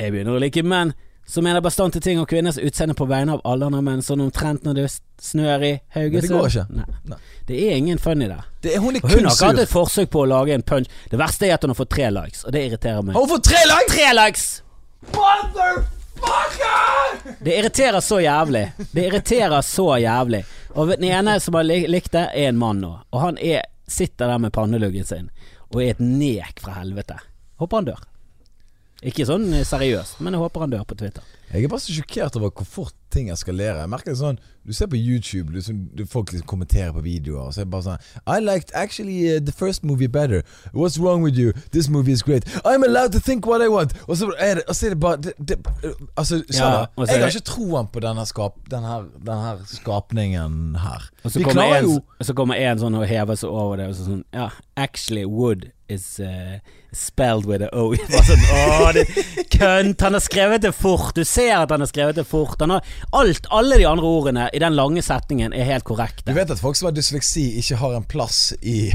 Jeg begynner å like menn som mener bastante ting om kvinners utseende på vegne av alle andre menn, sånn omtrent når det snør i Haugesund. Det går ikke. Nei. Nei. Det er ingen funny der. Det er, hun er hun har ikke hatt et forsøk på å lage en punch. Det verste er at hun har fått tre likes, og det irriterer meg. Har hun fått tre likes?! Tre likes! Motherfucker! Det irriterer så jævlig. Det irriterer så jævlig. Og den ene som har likt det, er en mann nå. Og han er, sitter der med panneluggen sin og er et nek fra helvete. Håper han dør. Ikke sånn eh, seriøst, men jeg håper han dør på Twitter. Jeg er bare så sjokkert over hvor fort ting eskalerer. Jeg merker det sånn Du ser på YouTube, sånn- folk liksom kommenterer på videoer, og så er det bare sånn I liked actually uh, the first movie better. What's wrong with you? This movie is great. I'm allowed to think what I want. Og så er det, og så er det bare det, det, Altså, Ja, Sanna, og så er jeg har ikke troen på denne, skap, denne, denne skapningen her. Og så kommer, en, så kommer en sånn og hever seg over det og så sånn Ja, actually wood is uh, spelled with a O. Bare sånn, det kønt! Han har skrevet det fort. Du ser at han har skrevet det fort. Han har alt, alle de andre ordene i den lange setningen er helt korrekte. Du vet at folk som har dysleksi, ikke har en plass i,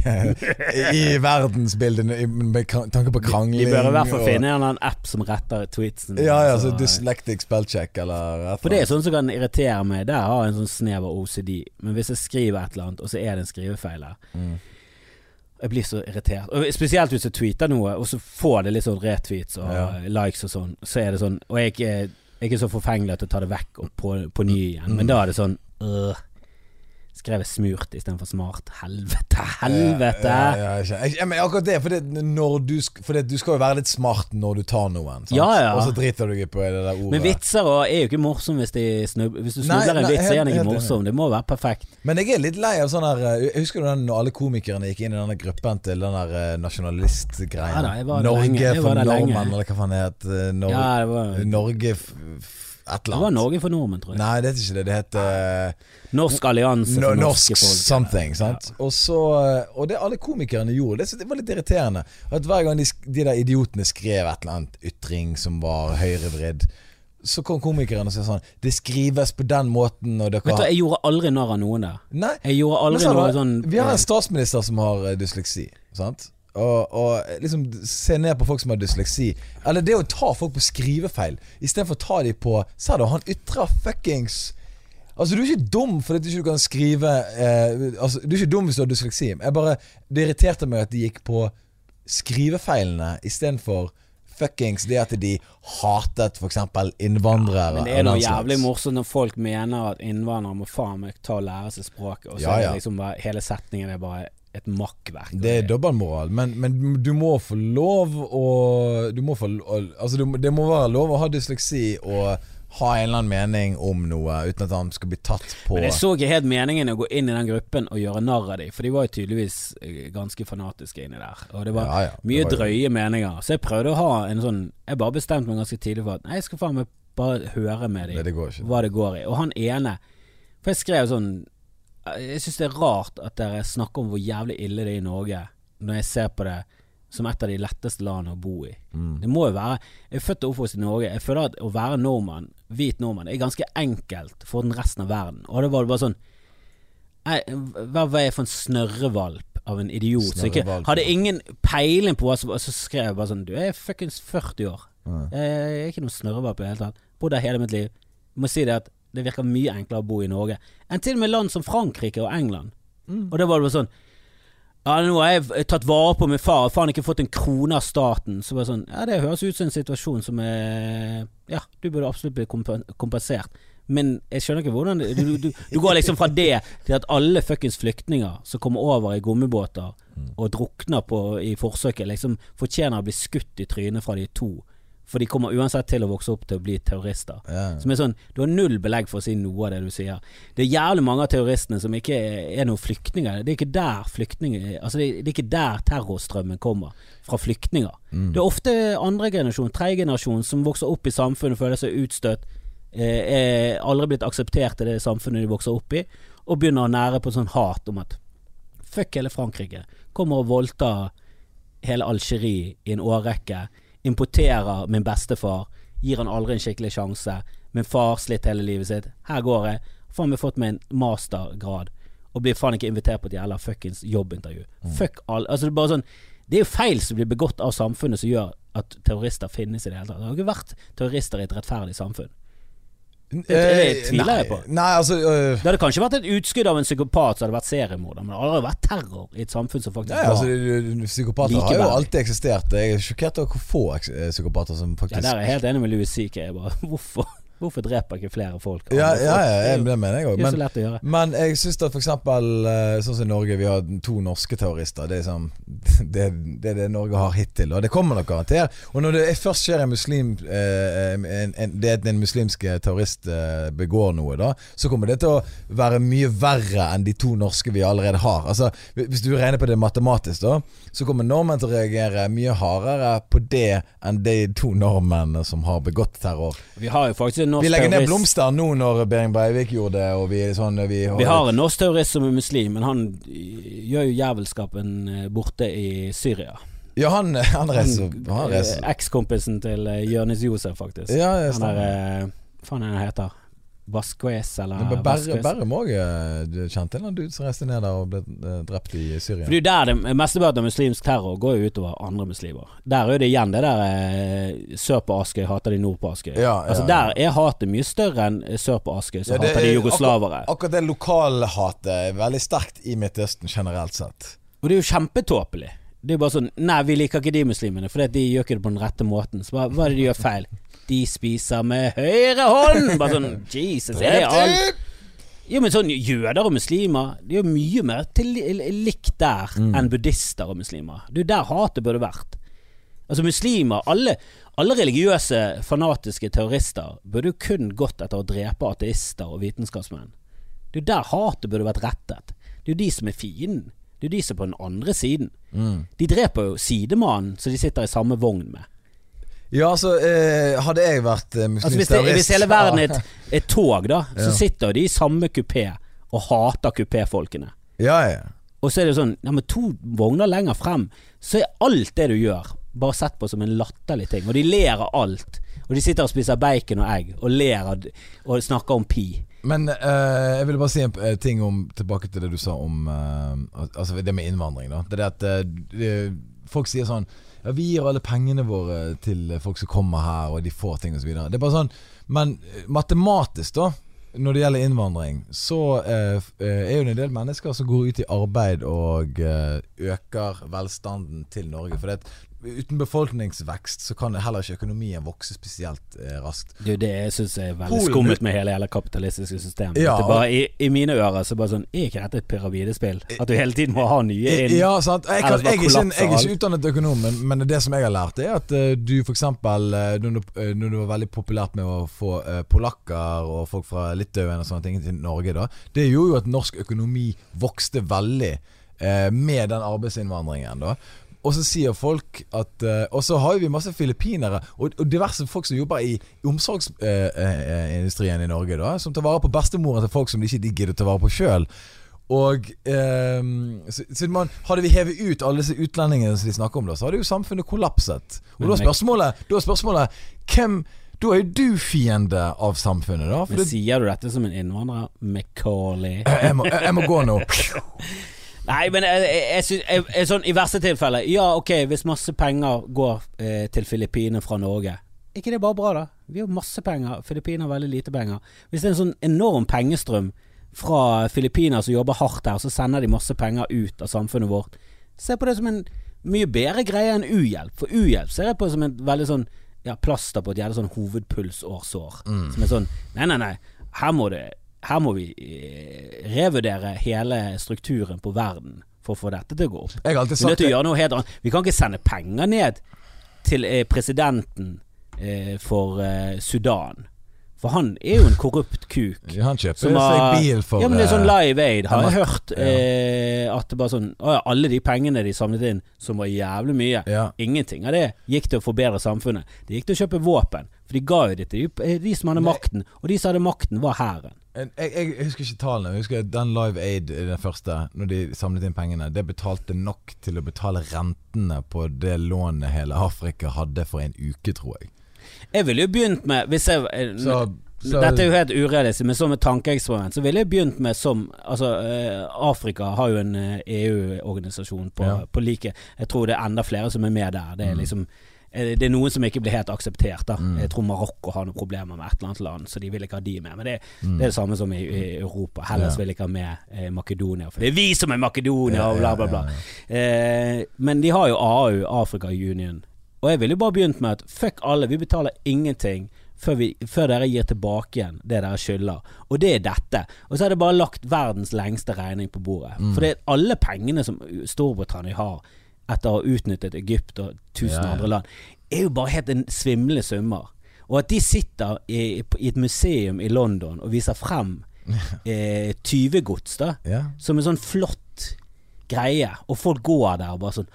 i verdensbildet med tanke på krangling. De bør i hvert fall finne en app som retter tweetsen. Ja, ja, Så- så dyslektic spellcheck eller For det er sånn som kan irritere meg. Der har jeg en sånn snev av OCD. Men hvis jeg skriver et eller annet, og så er det en skrivefeil her Mm. Jeg blir så irritert. Og Spesielt hvis jeg tweeter noe, og så får det litt sånn retweets og Ja. likes og sånn. Så er det sånn Og jeg er ikke, så forfengelig at å ta det vekk og på, på ny igjen. Men Mm. da er det sånn øh. Skrev jeg smurt istedenfor smart. Helvete, helvete! Ja, ja, ja, ja, men akkurat det, for, det, du, for det, du skal jo være litt smart når du tar noen. Sant? Ja, ja. Og så driter du ikke på det der ordet. Men vitser er jo ikke morsom hvis, snub hvis du snubler en vits, så er den ikke morsom. Det må være perfekt. Men jeg er litt lei av sånn her eh, Jeg husker du den når alle komikerne gikk inn i denne gruppen til den der nasjonalistgreia? da, jeg Norge for nordmenn, eller hva faen det het? Norge, Ja, det var, Norge f eller annet. det var. Norge for nordmenn, tror jeg. Nei, det heter ikke det. Det heter Norsk allianse for Norsk norske folk. something. Sant? Og, så, eh, og det alle komikerne gjorde, det, det var litt irriterende. At Hver gang de, de der idiotene skrev et eller annet ytring som var høyrevridd, så kom komikerne og sa sånn Det skrives på den måten, og dere Vet du, Jeg gjorde aldri narr av noen der. Nei, Jeg gjorde aldri noe sånn Vi har eh, en statsminister som har eh, dysleksi, sant? Og, og liksom se ned på folk som har dysleksi. Eller det å ta folk på skrivefeil, istedenfor å ta dem på Se da, han ytrer fuckings Altså Du er ikke dum fordi du ikke kan skrive eh, altså, Du er ikke dum hvis du har dysleksi. Jeg bare, Det irriterte meg at de gikk på skrivefeilene istedenfor fuckings det at de hatet f.eks. innvandrere. Men det er noe jævlig morsomt når folk mener at innvandrere må faen meg ta og lære seg språket, og så Ja, er det liksom bare hele setningen er bare et makkverk. Det er dobbeltmoral, men, men du må få lov å Du må få Altså, du, det må være lov å ha dysleksi og ha en eller annen mening om noe uten at han skal bli tatt på Men jeg så ikke helt meningen å gå inn i den gruppen og gjøre narr av dem, for de var jo tydeligvis eh, ganske fanatiske inni der. Og det var Ja, ja, det mye drøye jo- meninger. Så jeg prøvde å ha en sånn Jeg bare bestemte meg ganske tidlig for at jeg skal faen meg bare høre med dem hva det går i. Og han ene For jeg skrev sånn Jeg syns det er rart at dere snakker om hvor jævlig ille det er i Norge, når jeg ser på det som et av de letteste landene å bo i. Mm. Det må jo være Jeg er født og oppvokst i Norge. Jeg føler at å være nordmann, hvit nordmann, er ganske enkelt for den resten av verden. Og det var bare sånn jeg, Hva var jeg for en snørrevalp av en idiot Så ikke hadde ingen peiling på hva som så skrev jeg bare sånn Du er fuckings 40 år. Ja. Jeg er ikke noen snørrevalp i det hele tatt. Bodd her hele mitt liv. Jeg må si det at det virker mye enklere å bo i Norge enn til og med land som Frankrike og England. Mm. Og da var det bare sånn Ja, nå har jeg tatt vare på min far, og faen ikke fått en krone av staten. Så bare sånn Ja, det høres ut som en situasjon som er Ja, du burde absolutt bli kompensert. Men jeg skjønner ikke hvordan Du, du, du, du går liksom fra det til at alle fuckings flyktninger som kommer over i gummibåter og drukner på, i forsøket, liksom fortjener å bli skutt i trynet fra de to. For de kommer uansett til å vokse opp til å bli terrorister. Ja. Som er sånn, Du har null belegg for å si noe av det du sier. Det er jævlig mange av terroristene som ikke er, er noen flyktninger. Det er ikke der flyktninger Altså det, det er ikke der terrorstrømmen kommer. Fra flyktninger. Mm. Det er ofte andre generasjon, tredje generasjon, som vokser opp i samfunnet, føler seg utstøtt, eh, er aldri blitt akseptert i det samfunnet de vokser opp i, og begynner å nære på sånn hat om at fuck hele Frankrike. Kommer og voldtar hele Algerie i en årrekke. Importerer min bestefar. Gir han aldri en skikkelig sjanse. Min far slitt hele livet sitt. Her går jeg. Faen meg fått meg en mastergrad. Og blir faen ikke invitert på et jævla fuckings jobbintervju. Fuck all Altså det er bare sånn Det er jo feil som blir begått av samfunnet som gjør at terrorister finnes i det hele tatt. Det har ikke vært terrorister i et rettferdig samfunn. Det Eh, tviler jeg på. Nei, altså øh, Det hadde kanskje vært et utskudd av en psykopat som hadde vært seriemorder, men det hadde aldri vært terror i et samfunn som faktisk Nei, altså, var altså, Psykopater Psykopater har jo alltid eksistert. Jeg er sjokkert over hvor få eh, psykopater som Ja, faktisk der er jeg helt enig med Louis CK. Hvorfor, hvorfor dreper ikke flere folk? Ja, ja, ja, Det jeg, det mener jeg òg. Så Men, men jeg syns at eksempel eh, sånn som i Norge, vi har to norske terrorister. Det er, liksom, det, det er det Norge har hittil, og det kommer nok garantert. Og når det først skjer en muslim eh, en, en, Det at en muslimsk terrorist eh, begår noe, da, så kommer det til å være mye verre enn de to norske vi allerede har. Altså, Hvis du regner på det matematisk, da, så kommer nordmenn til å reagere mye hardere på det enn de to nordmennene som har begått terror. Vi har jo faktisk Vi legger ned blomster nå når Behring Breivik gjorde det, vi er sånn Vi, Vi har en norsk terrorist som er muslim, men han gjør jo jævelskapen eh, borte i Syria. Ja, han, han reiser Eh. Ekskompisen til eh, Jonis Josef, faktisk. Ja, han eh, Hva faen er det han heter? Vasquez, eller Men Berre- Vasquez? Berrum kjente en dude som reiste ned der og ble eh, drept i Syria. For det er der det mesteparten av muslimsk terror går jo utover andre muslimer. Der er det igjen det der eh, sør på Askøy hater de nord på Askøy. Ja, ja, altså. Der er hatet mye større enn eh, sør på Askøy, som Ja, hater de er jugoslavere. Akkurat, akkurat det lokalhatet er veldig sterkt i Midtøsten generelt sett. Og det er jo kjempetåpelig. Det er jo bare sånn Nei, vi liker ikke de muslimene, for de gjør ikke det på den rette måten. Så bare, hva er det de gjør feil? De spiser med høyre hånd! Bare sånn Jesus, er det alt? Jo, men sånn jøder og muslimer Det er jo mye mer til, likt der Mm. enn buddhister og muslimer. Det er jo der hatet burde vært. Altså muslimer, alle, alle religiøse, fanatiske terrorister burde jo kun gått etter å drepe ateister og vitenskapsmenn. Det er jo der hatet burde vært rettet. Det er jo de som er fienden. Det er jo de som er på den andre siden. Mm. De dreper jo sidemannen som de sitter i samme vogn med. Ja, altså, eh, hadde jeg vært eh, Altså hvis, det, hvis hele verden er et, et tog, da, så Ja. sitter de i samme kupé og hater kupéfolkene. Ja, ja. Og så er det sånn Ja, men to vogner lenger frem, så er alt det du gjør, bare sett på som en latterlig ting. Og de ler av alt. Og de sitter og spiser bacon og egg og ler av og snakker om pi. Men eh, jeg ville bare si en eh, ting om tilbake til det du sa om eh, Altså det med innvandring. da Det er at eh, Folk sier sånn Ja, vi gir alle pengene våre til folk som kommer her, og de får ting osv. Det er bare sånn Men eh, matematisk, da, når det gjelder innvandring, så eh, eh, er jo det en del mennesker som går ut i arbeid og eh, øker velstanden til Norge. For det uten befolkningsvekst så kan heller ikke økonomien vokse spesielt eh, raskt. Det er det jeg syns er veldig Polen- skummelt med hele hele kapitalistiske systemet. Ja, det bare, i, I mine ører så bare sånn Er ikke dette et pyramidespill? At du hele tiden må ha nye inn? Ja, sant. Jeg, kan, jeg, jeg, er ikke, jeg er ikke utdannet økonom, men, men det som jeg har lært, er at uh, du f.eks. Uh, når, du- eh, når det var veldig populært med å få uh, polakker og folk fra Litauen og sånne ting til Norge, da det gjorde jo at norsk økonomi vokste veldig eh, med den arbeidsinnvandringen. da og så sier folk at eh, Og så har vi masse filippinere og, og diverse folk som jobber i omsorgsindustrien i Norge, da som tar vare på bestemoren til folk som de ikke de gidder å ta vare på sjøl. Og eh, så, så man, Hadde vi hevet ut alle disse utlendingene som de snakker om, da så hadde jo samfunnet kollapset. Og da er spørsmålet, da er spørsmålet hvem Da er jo du fiende av samfunnet, da. Men sier du dette som en innvandrer? Macaulay? jeg, må, jeg, jeg må gå nå. Nei, men jeg, jeg, synes- jeg, jeg, sånn, i verste tilfelle Ja, ok, hvis masse penger går eh, til Filippinene fra Norge Er ikke det bare bra, da? Vi har masse penger. Filippinene har veldig lite penger. Hvis det er en sånn enorm pengestrøm fra Filippiner som jobber hardt her, så sender de masse penger ut av samfunnet vårt. Se på det som en mye bedre greie enn uhjelp. For uhjelp ser jeg på som et veldig sånn ja, plaster på et jævlig sånn hovedpulsårsår. Som er sånn Nei, nei, nei. Her må det her må vi eh, revurdere hele strukturen på verden for å få dette til å gå opp. Jeg har alltid Vi er nødt sagt til å det. gjøre noe helt annet. Vi kan ikke sende penger ned til eh, presidenten eh, for Sudan. For han er jo en korrupt kuk. Han kjøper Som seg bil for ja, men det er sånn Live Aid, har jeg hørt. ja. Eh, at det bare sånn Å ja, alle de pengene de samlet inn, som var jævlig mye. ja. Ingenting av det gikk til å forbedre samfunnet. Det gikk til å kjøpe våpen. For de ga jo det til de, de som hadde Nei. makten. Og de som hadde makten, var hæren. Jeg, jeg, husker ikke tallene. Jeg husker Den Live Aid, den første, når de samlet inn pengene, det betalte nok til å betale rentene på det lånet hele Afrika hadde for en uke, tror jeg. Jeg ville jo begynt med Hvis jeg eh, Så, så Dette er jo helt urealistisk, men som et tankeeksperiment så ville jeg begynt med som Altså, eh, Afrika har jo en eh, EU-organisasjon på, Ja. på like Jeg tror det er enda flere som er med der. Det er Mm. liksom Det er noen som ikke blir helt akseptert. da Mm. Jeg tror Marokko har noen problemer med et eller annet land, så de vil ikke ha de med. Men det, Mm. det er det samme som i, i Europa. Hellas Ja. vil ikke ha med eh, Makedonia, for det er vi som er Makedonia, og bla, bla, bla. ja. Eh, men de har jo AU, Africa Union. Og jeg ville bare begynt med at fuck alle, vi betaler ingenting før, vi, før dere gir tilbake igjen det dere skylder. Og det er dette. Og så er det bare lagt verdens lengste regning på bordet. Mm. For det er alle pengene som Storbritannia har etter å ha utnyttet Egypt og tusen Ja, andre land, er jo bare helt en svimlende summer. Og at de sitter i, i et museum i London og viser frem eh, tyvegods, da som en sånn flott greie, og folk går der og bare sånn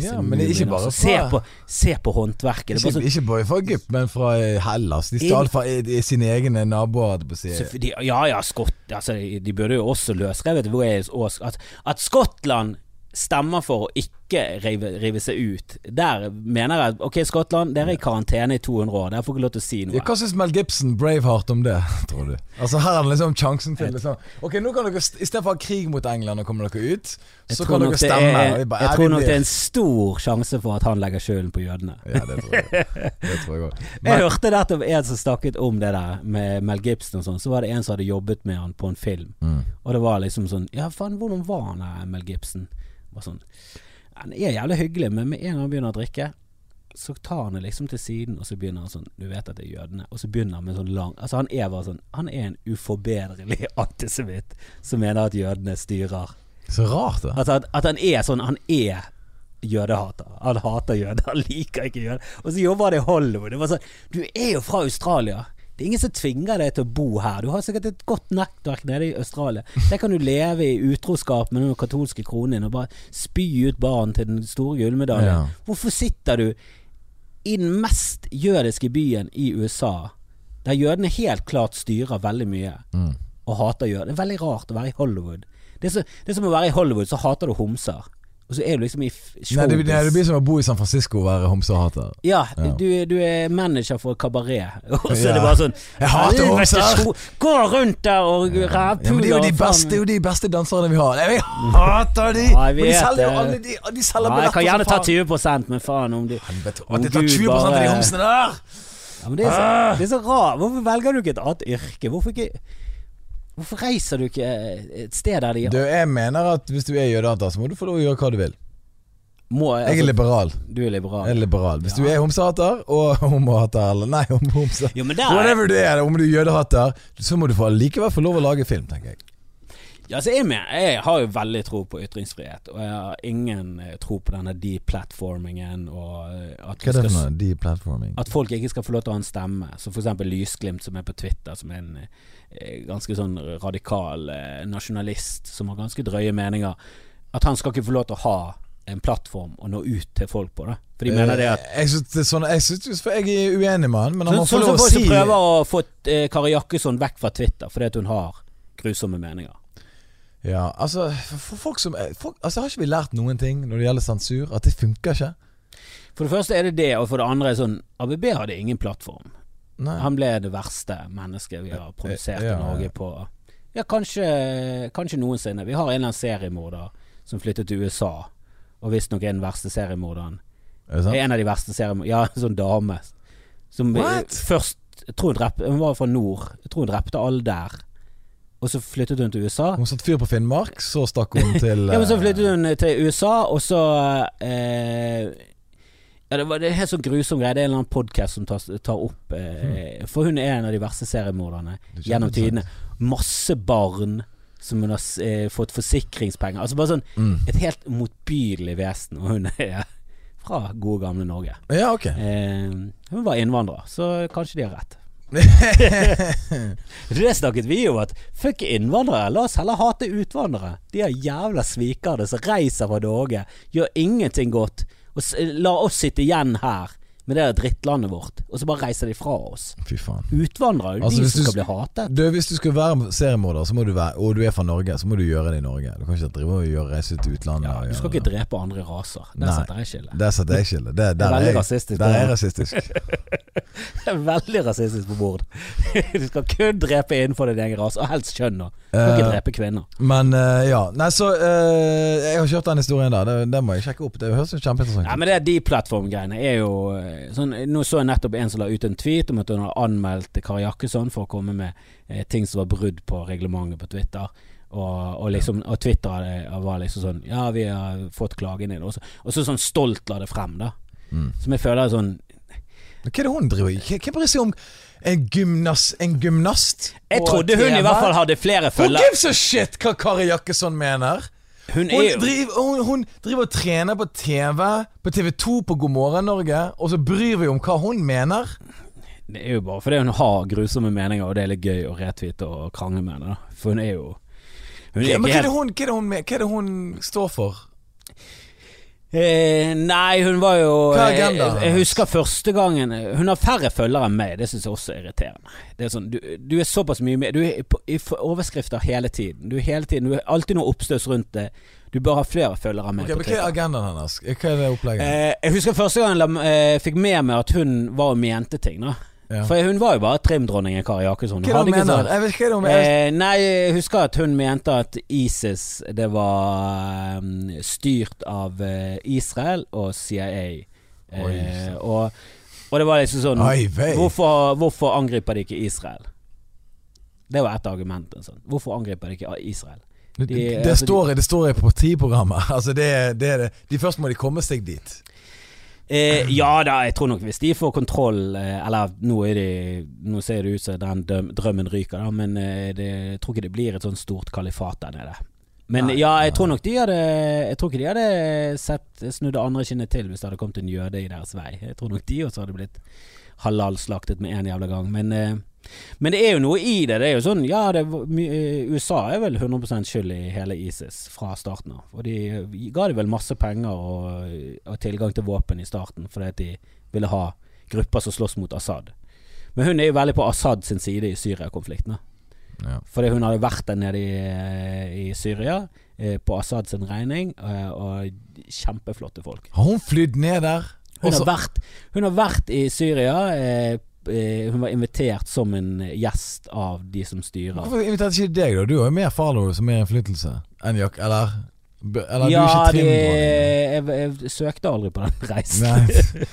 Ja, men det er ikke bare fra se, på, se på håndverket. Det er Ikke, sånn, ikke bare fra Egypt, men fra eh, Hellas. De stjal fra i sine egne naboer. de, ja ja, Skott, altså, de, de burde jo også løsrevet Wales og at, at Skottland stemmer for å ikke rive, rive seg ut. Der mener jeg at ok, Skottland, dere er i karantene i 200 år. Dere får ikke lov til å si noe. Ja, hva syns Mel Gibson, Braveheart, om det, tror du? Altså Her er det liksom sjansen til liksom Ok, nå kan dere Istedenfor å ha krig mot England og komme dere ut, så kan dere stemme. er- bare, Jeg tror nok det er en stor sjanse for at han legger skylden på jødene. Ja, det tror jeg. Det tror jeg. Jeg hørte nettopp en som snakket om det der med Mel Gibson og sånn. Så var det en som hadde jobbet med han på en film. Mm. Og det var liksom sånn Ja, faen, hvordan var han Mel Gibson? Bare sånn Han er jævlig hyggelig, men med en gang han begynner å drikke så tar han det liksom til siden, og så begynner han sånn Du vet at det er jødene. Og så begynner han med sånn lang Altså, han er bare sånn Han er en uforbederlig antisemitt som mener at jødene styrer. Så rart, da. At, at, at han er sånn Han er jødehater. Han hater jøder. Han liker ikke jøder. Og så jobber han i Hollywood. Det var sånn Du er jo fra Australia. Det er ingen som tvinger deg til å bo her. Du har sikkert et godt nettverk nede i Australia. Der kan du leve i utroskap med den katolske kronen og bare spy ut barn til den store gullmedaljen. Ja. Hvorfor sitter du i den mest jødiske byen i USA, der jødene helt klart styrer veldig mye, Mm. og hater jøder? Det er veldig rart å være i Hollywood. Det er, så, det er som å være i Hollywood, så hater du homser. Og så er du liksom i showbiz. Nei, det, det, blir som å bo i San Francisco og være homsehater. Ja, Ja. Du, du er manager for kabaret, og så er det bare sånn Jeg hater «Helvete, homser!» Gå rundt der og Ja, rævpuler Ja, det det er jo de beste danserne vi har. Jeg hater de! Ja, jeg de selger jo alle de, de selger Ja, jeg kan gjerne ta faen. 20 men faen om du Helvete, At jeg tar Gud 20 av de homsene der! ja, men det, er så, Ah! det er så rart. Hvorfor velger du ikke et annet yrke? Hvorfor ikke Hvorfor reiser du ikke et sted der de Du, jeg mener at hvis du er jødehater, så må du få lov å gjøre hva du vil. må Jeg er altså, liberal. Du er liberal. Jeg er liberal. Hvis du er homsehater og homohater, eller nei, hom- homse Jo, men der Whatever du er, om du er jødehater, så må du få, likevel få lov å lage film, tenker jeg. Ja, altså jeg, mener, jeg har jo veldig tro på ytringsfrihet, og jeg har ingen eh, tro på denne deplatformingen eh, at, Hva er det for noe? Deplatforming? at folk ikke skal få lov til å ha en stemme. Som for eksempel Lysglimt, som er på Twitter, som er en eh, ganske sånn radikal eh, nasjonalist, som har ganske drøye meninger. At han skal ikke få lov til å ha en plattform å nå ut til folk på, da. For de mener det at Jeg syns er sånn Jeg, synes, for jeg er uenig med han, men han Sånn må få sånn som lov å folk si som prøver å få eh, Kari Jakkesson vekk fra Twitter fordi at hun har grusomme meninger. Ja, altså for, folk som eh, folk, Altså Har ikke vi lært noen ting når det gjelder sensur? At det funker ikke? For det første er det det, og for det andre er sånn ABB hadde ingen plattform. Nei. Han ble det verste mennesket vi har produsert Ja, i Norge på Ja, kanskje, kanskje noensinne. Vi har en eller annen seriemorder som flyttet til USA, og visstnok er den verste seriemorderen. Er det sant? En av de verste seriemorderne Ja, en sånn dame. Som eh, What? først jeg tror hun, drepte, hun var fra nord. Jeg tror hun drepte alle der. Og så flyttet hun til USA. Hun satte fyr på Finnmark, så stakk hun til Ja, men så eh, flyttet hun til USA, og så eh, Ja, det var det er helt sånn grusom greie. Det er en eller annen podkast som tar, tar opp eh, For hun er en av de verste seriemorderne er gjennom tidene. Masse barn som hun har eh, fått forsikringspenger. Altså bare sånn mm. et helt motbydelig vesen, og hun er fra gode, gamle Norge. Ja, ok. Eh, hun var innvandrer, så kanskje de har rett. Det snakket vi om, at fuck innvandrere, la oss heller hate utvandrere. De er jævla svikere som reiser fra Norge, gjør ingenting godt, og la oss sitte igjen her med det der drittlandet vårt, og så bare reiser de fra oss. Fy faen. Utvandrere, er Altså, de som skal bli hatet. Du, hvis du skal være seriemorder, så må du være, og du er fra Norge, så må du gjøre det i Norge. Du kan ikke drive og gjøre reise til utlandet. Ja, du skal ikke det. drepe andre raser. Der Nei. setter jeg skillet. Der setter jeg skillet. Det, Det er rasistisk. Der er det. rasistisk. Det er veldig rasistisk på bord. Du skal kun drepe innenfor din egen rase, og helst kjønn. Du skal ikke Eh, drepe kvinner. Men uh, ja. Nei, så uh, Jeg har kjørt den historien der. Det, det må jeg sjekke opp. Det høres jo kjempeinteressant Ja, men det er de plattformgreiene er jo sånn, Nå så jeg nettopp en som la ut en tweet om at hun har anmeldt Kari Jakkesson for å komme med eh, ting som var brudd på reglementet på Twitter. Og, og liksom Og Twitter hadde- var liksom sånn Ja, vi har fått klagen inn. Og så, og så sånn stolt la det frem, da. Mm. Som jeg føler er sånn Hva er det hun driver i? Hva bryr seg om en gymnast? En gymnast Jeg trodde hun i hvert fall hadde flere Who følgere. gives a shit hva Kari Jakkesson mener? Hun Hun er jo driver, hun, hun driver og trener på TV, på TV2 på God morgen Norge, og så bryr vi om hva hun mener? Det er jo bare fordi hun har grusomme meninger, og det er litt gøy å retvite og krangle med henne. For hun er jo Hun er Ja, men hva er, det hun, hva, er det hun, hva er det hun står for? Eh, nei, hun var jo Hva er agendaen jeg, jeg husker første gangen Hun har færre følgere enn meg, det syns jeg også er irriterende. Det er sånn, du, du er såpass mye med Du er på, i overskrifter hele tiden. Du er hele tiden Du er alltid noe oppstøs rundt det. Du bør ha flere følgere enn meg. Ok, på men Hva er agendaen hennes? Hva er det opplegget? Eh, jeg husker første gang jeg eh, fikk med meg at hun var og mente ting. da Ja. For hun var jo bare trimdronningen Kari Jakkesson. Hva er det mener? sånn- Jeg vet ikke hva du mener. Eh, nei, jeg husker at hun mente at ISIS det var um, styrt av uh, Israel og CIA. Eh, Oi. og, og det var liksom sånn hvorfor, hvorfor angriper de ikke Israel? Det var et av argumentene. Sånn. Hvorfor angriper de ikke Israel? Det, de- det, altså, står, de, det står i partiprogrammet. Altså det, det er det. De Først må de komme seg dit. Eh, ja da, jeg tror nok hvis de får kontroll eh, Eller nå, er de, nå ser det ut som den døm- drømmen ryker, da, men eh, det, jeg tror ikke det blir et sånn stort kalifat der nede. Men Nei, ja, jeg tror nok de hadde Jeg tror ikke de hadde sett snudd det andre kinnet til hvis det hadde kommet en jøde i deres vei. Jeg tror nok de også hadde blitt halalslaktet med en jævla gang. Men, eh, men det er jo noe i det. Det er jo sånn Ja, det, eh, USA er vel 100 skyld i hele ISIS fra starten av. Og de eh, ga de vel masse penger og, og tilgang til våpen i starten fordi at de ville ha grupper som slåss mot Assad. Men hun er jo veldig på Assad sin side i Syria-konflikten. Ja. Fordi hun hadde vært der nede i, eh, i Syria eh, på Assad sin regning, eh, og kjempeflotte folk. Har hun flydd ned der? Hun har, vært, hun har vært i Syria. Eh, eh, hun var invitert som en gjest av de som styrer. Hvorfor inviterte ikke deg, da? Du har jo mer followers og mer innflytelse enn Jack, eller? Eller ja, du er ikke det, Jeg, jeg, jeg søkte aldri på den reisen.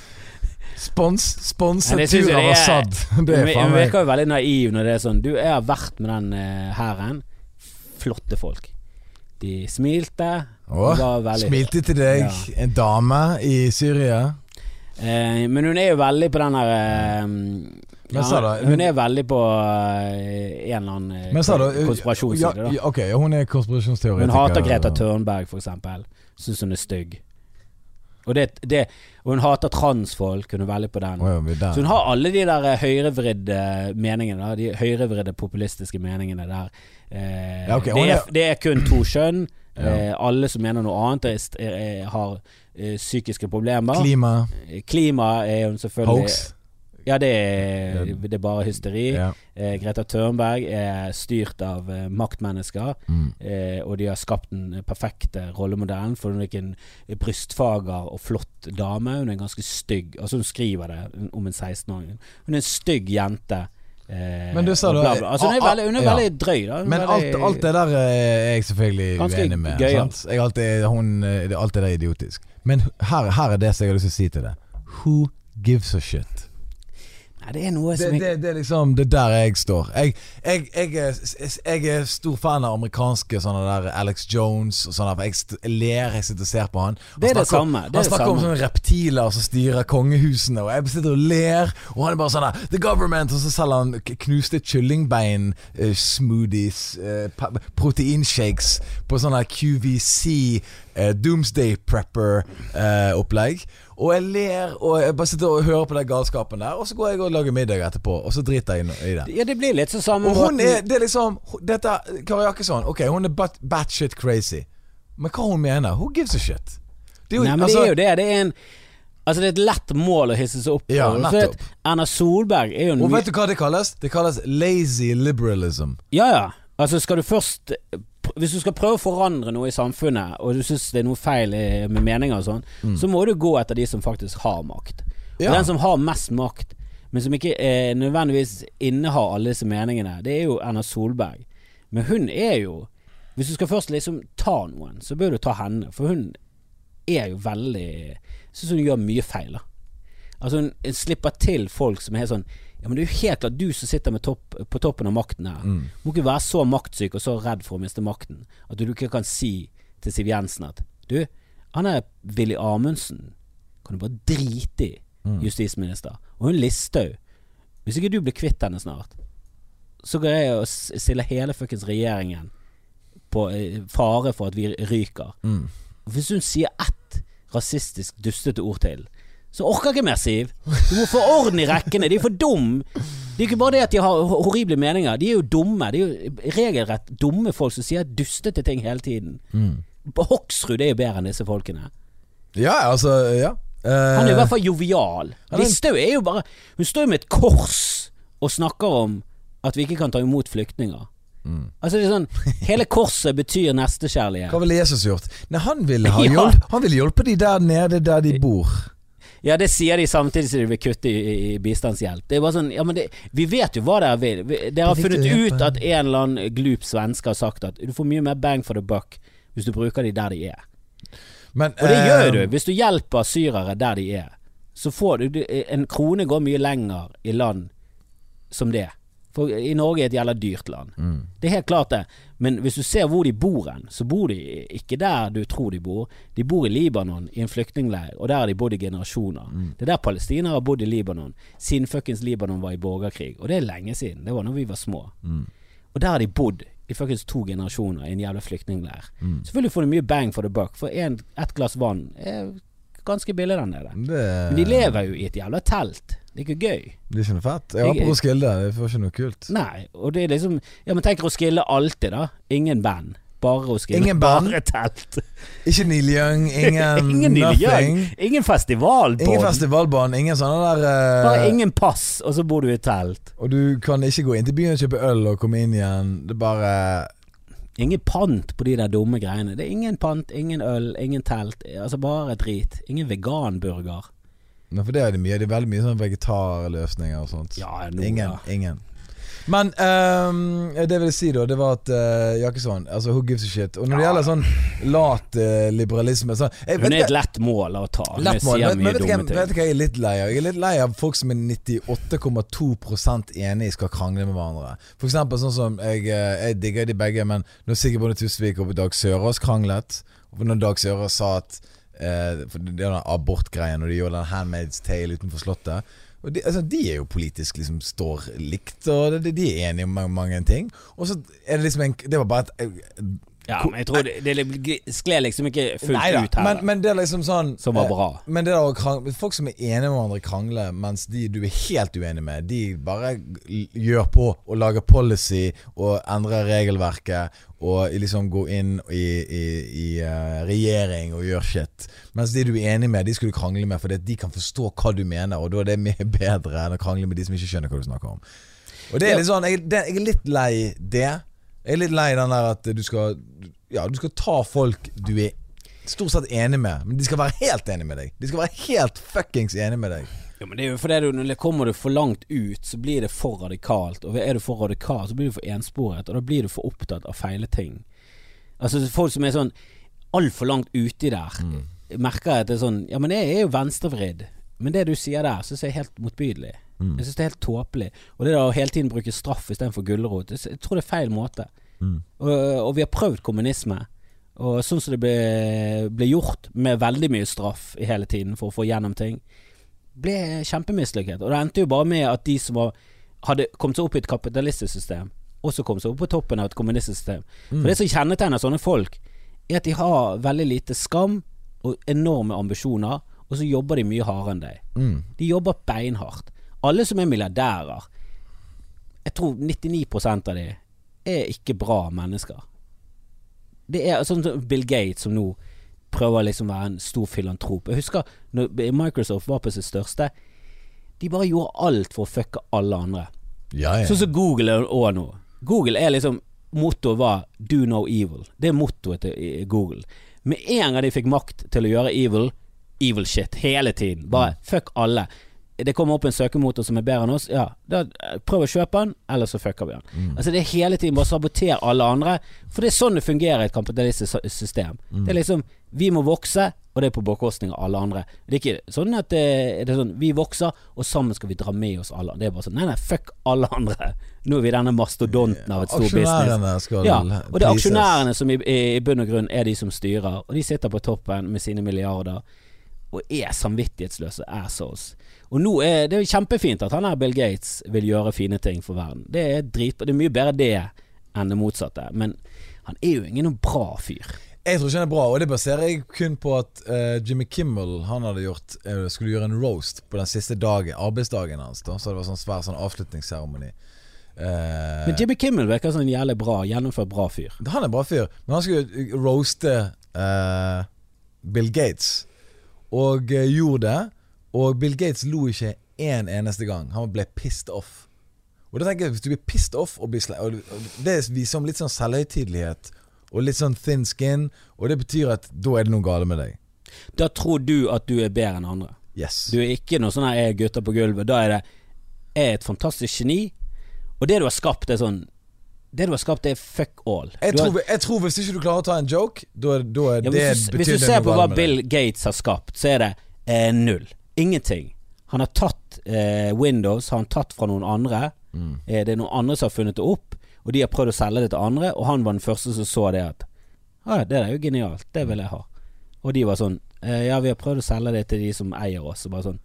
Spons, sponset tur av Assad. Det er faen meg. hun virker jo veldig naiv når det er sånn Du, jeg har vært med den eh, hæren. Flotte folk. De smilte. Åh, var Smilte til deg, Ja. en dame i Syria. Eh, men hun er jo veldig på den der eh, da, Hun er veldig på eh, en eller annen eh, konspirasjonsside. ja, da. ja, Ok, ja, hun er konspirasjonsteoretiker. Hun hater Greta Tørnberg, for eksempel. Syns hun er stygg. Og, det, det, og hun hater transfolk. Hun er veldig på den. Ja. Så hun har alle de der høyrevridde meningene. De høyrevridde populistiske meningene der. Eh, Ja, okay, det, er, det er kun to kjønn. Ja. Eh, alle som mener noe annet, er, er, har psykiske problemer. Klima, Klima er hun selvfølgelig hoax. Ja, det er, det er bare hysteri. Ja. Eh, Greta Thunberg er styrt av eh, maktmennesker. Mm. Eh, og de har skapt den perfekte rollemodellen, for hun er ikke en brystfager og flott dame. Hun er ganske stygg. Altså Hun skriver det om en 16-åring. Hun er en stygg jente. Eh, Men du sa da-. Altså Hun er ah, ah, veldig, hun er ja. veldig drøy, da. Hun Men alt, veldig, alt det der eh, er jeg selvfølgelig uenig med. sant? Jeg alltid, hun, eh, alt det der er idiotisk. Men her, her er det som jeg har lyst til å si til deg. Who gives a shit? Nei, det er noe som Det, det, det er liksom Det er der jeg står. Jeg, jeg, jeg, er, jeg er stor fan av amerikanske sånne der Alex Jones og sånne. Jeg, ler, jeg sitter og ser på han. Han Det er det snakker- samme, det han snakker snakker om sånne reptiler som styrer kongehusene, og jeg sitter og ler. Og han er bare sånn der The government! Og så selger han knuste kyllingbein, eh, smoothies, eh, proteinshakes på sånn QVC, eh, Doomsday Prepper-opplegg. og jeg ler, og jeg bare sitter og hører på den galskapen der, og så går jeg og lager middag etterpå, og så driter jeg i det. Ja, det blir litt sånn samme Og hun er, det er liksom Dette, Kari Jakkesson, ok, hun er bat- batshit crazy. Men hva hun mener? Who gives a shit? Det er jo, Nei, men altså, det er jo det. Det er en Altså Det er et lett mål å hisse seg opp på. Ja, nettopp. Erna Solberg er jo en Og vet du hva det kalles? Det kalles lazy liberalism. Ja, ja. Altså skal du først Hvis du skal prøve å forandre noe i samfunnet, og du syns det er noe feil med meninger og sånn, så må du gå etter de som faktisk har makt. Og Ja. Den som har mest makt, men som ikke eh, nødvendigvis innehar alle disse meningene, det er jo Erna Solberg. Men hun er jo Hvis du skal først liksom ta noen, så bør du ta henne, for hun er jo veldig Jeg syns hun gjør mye feil, da. Altså Hun slipper til folk som er sånn Ja, men det er jo helt klart du som sitter med topp, på toppen av makten her. Må ikke være så maktsyk og så redd for å miste makten at du ikke kan si til Siv Jensen at Du, han er Willy Amundsen. Kan du bare drite i, justisminister. Og hun Listhaug. Hvis ikke du blir kvitt henne snart, så går jeg og stiller hele fuckings regjeringen på eh, fare for at vi ryker. Hvis hun sier ett rasistisk, dustete ord til, så orker ikke mer, Siv. Du må få orden i rekkene. De er for dum. Det er ikke bare det at de har horrible meninger. De er jo dumme. De er jo regelrett dumme folk som sier dustete ting hele tiden. Hoksrud er jo bedre enn disse folkene. Ja, altså Ja. Uh, Han er i hvert fall jovial. Listhaug er jo bare Hun står jo med et kors og snakker om at vi ikke kan ta imot flyktninger. Altså det er sånn Hele korset betyr nestekjærlighet. Hva ville Jesus gjort? Nei, han ville ha Ja. hjulpet Han ville hjulpet de der nede der de bor. Ja, det sier de samtidig som de vil kutte i, i, bistandshjelp. Det er bare sånn Ja, men det, vi vet jo hva dere vil. Vi- Dere har er funnet ut at en eller annen glup svenske har sagt at du får mye mer bang for the buck hvis du bruker de der de er. Men, Og det gjør eh, du. Hvis du hjelper syrere der de er, så får du du- En krone går mye lenger i land som det For i Norge er et jævla dyrt land. Mm. Det er helt klart det. Men hvis du ser hvor de bor hen, så bor de ikke der du tror de bor. De bor i Libanon, i en flyktningleir, og der har de bodd i generasjoner. Mm. Det er der palestinere har bodd i Libanon, siden fuckings Libanon var i borgerkrig. Og det er lenge siden. Det var når vi var små. Mm. Og der har de bodd i fuckings to generasjoner i en jævla flyktningleir. Mm. Selvfølgelig får du mye bang for the buck, for en, ett glass vann er ganske billig der nede. Det, Men de lever jo i et jævla telt. Det er ikke gøy. Det er ikke noe fett. Jeg var på Roskilde, det får ikke noe kult. Nei, og det er liksom Ja, men tenk Roskilde alltid, da. Ingen band. Bare Roskilde. Ingen band? Bare telt. Ikke Neil Young, ingen, ingen nothing. Young. Ingen festivalbånd. Ingen festivalbånd, ingen sånne der uh... Bare ingen pass, og så bor du i telt. Og du kan ikke gå inn til byen og kjøpe øl og komme inn igjen. Det er bare Ingen pant på de der dumme greiene. Det er ingen pant, ingen øl, ingen telt. Altså bare drit. Ingen veganburger. Nei, For det er det mye. Det er veldig mye sånn vegetarløsninger og sånt. Ja, nå, ingen. ja. Ingen. Men um, det jeg vil si da, det var at uh, Jakkesson Altså, who gives a shit? Og når det Ja. gjelder sånn lat uh, liberalisme så, jeg, Hun er et lett mål å ta. Lett mål. Men, men vet, jeg- vet du hva jeg er litt lei av? Jeg er litt lei av folk som er 98,2 enig skal krangle med hverandre. For eksempel sånn som jeg, eh, jeg digger de begge, men når Sigurd Bonde Tusvik og Dag Sørås kranglet, når Dag Sørås sa at eh, For det er den abortgreien, og de gjorde den Handmaid's Tale utenfor Slottet. Og de, altså, de er jo politisk liksom står likt, og de, de er enige om mange, mange ting. Og så er det liksom en Det var bare et Ja, men jeg tror det, det skled liksom ikke fullt Neida, ut her. Men, men det er liksom sånn Som var eh, bra. Men det der å krangle, folk som er enige med hverandre krangler, mens de du er helt uenig med, de bare gjør på og lager policy og endrer regelverket og liksom går inn i, i, i uh, regjering og gjør shit. Mens de du er enig med, de skal du krangle med fordi de kan forstå hva du mener, og da er det mye bedre enn å krangle med de som ikke skjønner hva du snakker om. Og det er litt sånn Jeg, det, jeg er litt lei det. Jeg er litt lei den der at du skal Ja, du skal ta folk du er stort sett enig med, men de skal være helt enig med deg. De skal være helt fuckings enig med deg. Ja, men det er jo fordi du, når kommer du for langt ut, så blir det for radikalt. Og er du for radikal, så blir du for ensporet, og da blir du for opptatt av feile ting. Altså folk som er sånn altfor langt uti der, merker at det er sånn Ja, men jeg er jo venstrevridd. Men det du sier der, syns jeg er helt motbydelig. Jeg syns det er helt tåpelig. Og det å hele tiden bruke straff istedenfor gulrot, jeg tror det er feil måte. Og, og vi har prøvd kommunisme. Og sånn som det ble, ble gjort, med veldig mye straff hele tiden for å få gjennom ting, ble kjempemislykket. Og det endte jo bare med at de som var, hadde kommet seg opp i et kapitalistisk system, også kom seg opp på toppen av et kommunistisk system. For det som kjennetegner sånne folk, er at de har veldig lite skam og enorme ambisjoner, og så jobber de mye hardere enn deg. Mm. De jobber beinhardt. Alle som er milliardærer, jeg tror 99% av de er ikke bra mennesker. Det er sånn som Bill Gates som nå prøver liksom å være en stor filantrop. Jeg husker når Microsoft var på sitt største. De bare gjorde alt for å fucke alle andre. Ja, ja. Sånn som Google er òg nå. Google er liksom Mottoet var 'do no evil'. Det er mottoet til Google. Med en gang de fikk makt til å gjøre evil, evil shit hele tiden. Bare fuck alle. Det kommer opp en søkemotor som er bedre enn oss. Ja, da eh, prøv å kjøpe den, eller så fucker vi den. Altså Det er hele tiden bare sabotere alle andre. For det er sånn det fungerer i et kapitalistisk system. Mm. Det er liksom Vi må vokse, og det er på bekostning av alle andre. Det er ikke sånn at det, det er sånn Vi vokser, og sammen skal vi dra med oss alle. Det er bare sånn Nei, nei, fuck alle andre. Nå er vi denne mastodonten av et stort business. Aksjonærene skal Ja, og det er aksjonærene som i, i, i bunn og grunn er de som styrer, og de sitter på toppen med sine milliarder og er samvittighetsløse assholes. Og nå er det jo kjempefint at han her Bill Gates vil gjøre fine ting for verden. Det er dritbra. det er mye bedre det enn det motsatte. Men han er jo ingen bra fyr. Jeg tror ikke han er bra, og det baserer jeg kun på at uh, Jimmy Kimmel Han hadde gjort uh, skulle gjøre en roast på den siste dagen arbeidsdagen hans. Da. Så det var sånn svær sånn avslutningsseremoni. Uh, Men Jimmy Kimmel virker som en jævlig bra, gjennomført bra fyr. han er en bra fyr, men han skulle roaste Bill Gates. Og eh, gjorde det. Og Bill Gates lo ikke én eneste gang. Han ble pissed off. Og da tenker jeg Hvis du blir pissed off og blir og Det viser om litt sånn selvhøytidelighet og litt sånn thin skin, og det betyr at da er det noe galt med deg. Da tror du at du er bedre enn andre. Yes. Du er ikke noe sånn her 'jeg er gutter på gulvet'. Da er det 'jeg er et fantastisk geni', og det du har skapt, er sånn Det du har skapt, er fuck all. Jeg tror, har- jeg tror hvis ikke du klarer å ta en joke, da, er- Ja, det hvis, du, hvis du ser på hva. Bill Gates har skapt, så er det eh, null. Ingenting. Han har tatt eh, Windows har han tatt fra noen andre. Mm. Eh, det er noen andre som har funnet det opp, og de har prøvd å selge det til andre, og han var den første som så det at ah, det er jo genialt, det vil jeg ha. Og de var sånn eh, Ja, vi har prøvd å selge det til de som eier oss, og bare sånn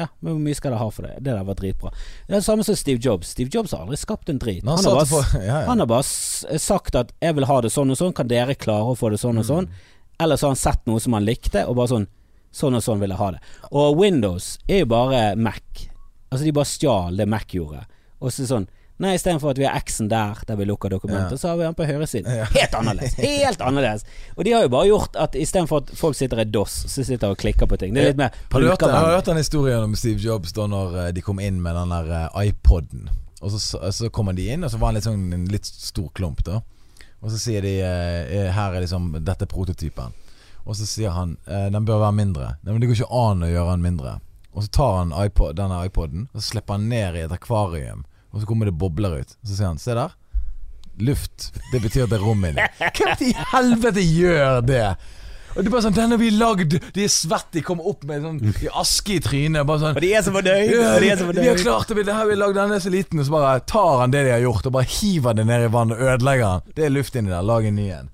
Ja, men hvor mye skal dere ha for det? Det der var dritbra. Det er det samme som Steve Jobs. Steve Jobs har aldri skapt en drit. Han, han har bare, ja, ja. han har bare sagt at 'jeg vil ha det sånn og sånn', kan dere klare å få det sånn og sånn? Eller så har han sett noe som han likte, og bare sånn 'sånn og sånn vil jeg ha det'. Og Windows er jo bare Mac. Altså de bare stjal det Mac gjorde. Og så sånn Nei, istedenfor at vi har X-en der, der vi lukker dokumentet, Ja. så har vi den på høyresiden. Ja. Helt annerledes. Helt annerledes. Og de har jo bare gjort at istedenfor at folk sitter i DOS, så sitter de og klikker på ting. Det er litt mer Har du hørt, den- har du hørt den historien om Steve Jobs da når eh, de kom inn med den der eh, iPoden? Og så, så kommer de inn, og så var han litt sånn en litt stor klump, da. Og så sier de eh, Her er liksom Dette er prototypen. Og så sier han den bør være mindre. Nei, men det går ikke an å gjøre den mindre. Og så tar han iPod, denne iPoden og så slipper han ned i et akvarium. Og så kommer det bobler ut. Så sier han Se der. Luft. Det betyr at det er rom inni. Hvem i helvete gjør det? Og det er bare sånn Den har vi lagd! De er svett, de kommer opp med sånn i aske i trynet. Bare sånn Og de er så fornøyd! ja, de har klart det, det her vi har lagd den er så liten, og så bare tar han det de har gjort, og bare hiver det ned i vannet og ødelegger han. Det er luft inni der. Lag en ny en.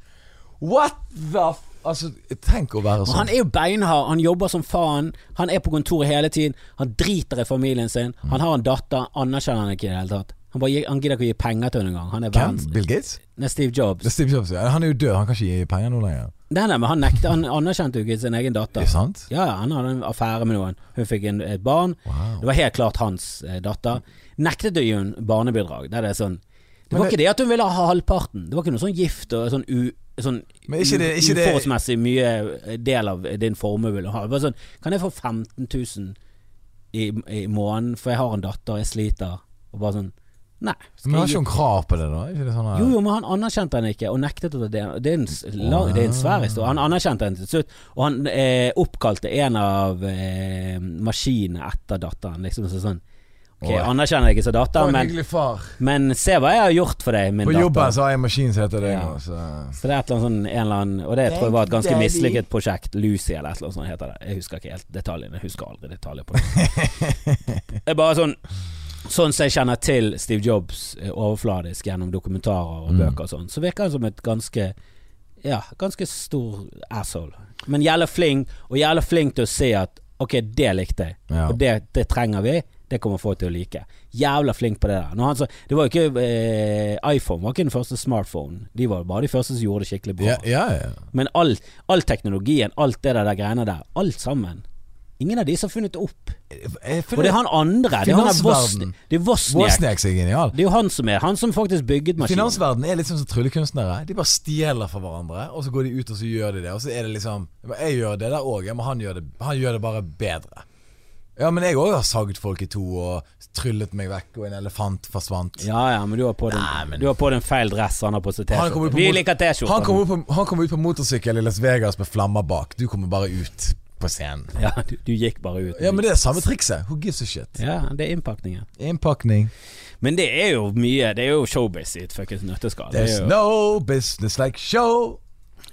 What the. Altså, tenk å være sånn. han er jo beinhard, han jobber som faen. Han er på kontoret hele tiden. Han driter i familien sin. Mm. Han har en datter, anerkjenner han ikke i det hele tatt. Han, bare, han gidder ikke å gi penger til henne engang. Han er Hvem? Bill Gates? Det er Steve Det Jobs. er Steve Jobs. Ja. Han er jo død, han kan ikke gi penger nå lenger. Nei, nei, men han nekter Han anerkjente jo ikke sin egen Det datter. er sant? Ja, ja, han hadde en affære med noen. Hun fikk en, et barn. Wow. Det var helt klart hans eh, datter. Nektet å gi henne barnebidrag. Der det er sånn Det Men var det- ikke det at hun ville ha halvparten. Det var ikke noe sånn gift og sånn, u, sånn ikke det- ikke uforholdsmessig mye eh, del av din formue vil du ha. Bare sånn Kan jeg få 15 000 i, i måneden, for jeg har en datter, jeg sliter. Og bare sånn Nei. Men har ikke hun krav på det, da? Det sånn jo, jo, men han anerkjente henne ikke, og nektet å det. Det er en, lang, det er en svær historie. Han anerkjente henne til slutt, og han eh, oppkalte en av eh, maskinene etter datteren. Liksom så sånn Ok, jeg anerkjenner deg ikke som data datter, men, hyggelig far. men se hva jeg har gjort for deg, min På jobben datter. så har jeg en maskin som heter det Ja. nå, så Så det er et eller annet sånn en eller annen Og det tror jeg var et ganske Daddy. mislykket prosjekt. Lucy eller et eller annet sånt heter det. Jeg husker ikke helt detaljene. Jeg husker aldri detaljer på det. Det er bare sånn Sånn som jeg kjenner til Steve Jobs eh, overfladisk gjennom dokumentarer og Mm. bøker og sånn, så virker han som et ganske Ja, ganske stor asshole. Men jævla flink, og jævla flink til å se at ok, det likte jeg, Ja. og det, det trenger vi. Det kommer folk til å like. Jævla flink på det der. Sa, det var jo ikke eh, iPhone var ikke den første smartphone. De var bare de første som gjorde det skikkelig bra. Ja, ja, ja. Men all, all teknologien, alt det der, der greiene der, alt sammen Ingen av de som har funnet det opp. For Og det er han andre. Det er han der det er Wozniak. Det er jo han som er Han som faktisk bygget maskinen. Finansverden er litt sånn som tryllekunstnere. De bare stjeler fra hverandre, og så går de ut og så gjør de det. Og så er det liksom Jeg gjør det der òg, men han gjør det, han gjør det bare bedre. Ja, men jeg òg har sagd folk i to og tryllet meg vekk, og en elefant forsvant. Ja ja, men du har på på den feil dress, han har på seg T-skjorte. Vi liker T-skjorte. Han kommer ut kom ut på motorsykkel i Las Vegas med flammer bak. Du kommer bare ut på scenen. Ja, du, du gikk bare ut. Ja, men det er samme trikset. Who gives a shit? Ja, det er innpakningen. Innpakning. Men det er jo mye Det er jo showbiz i et fuckings nøtteskall. Er There's no business like show.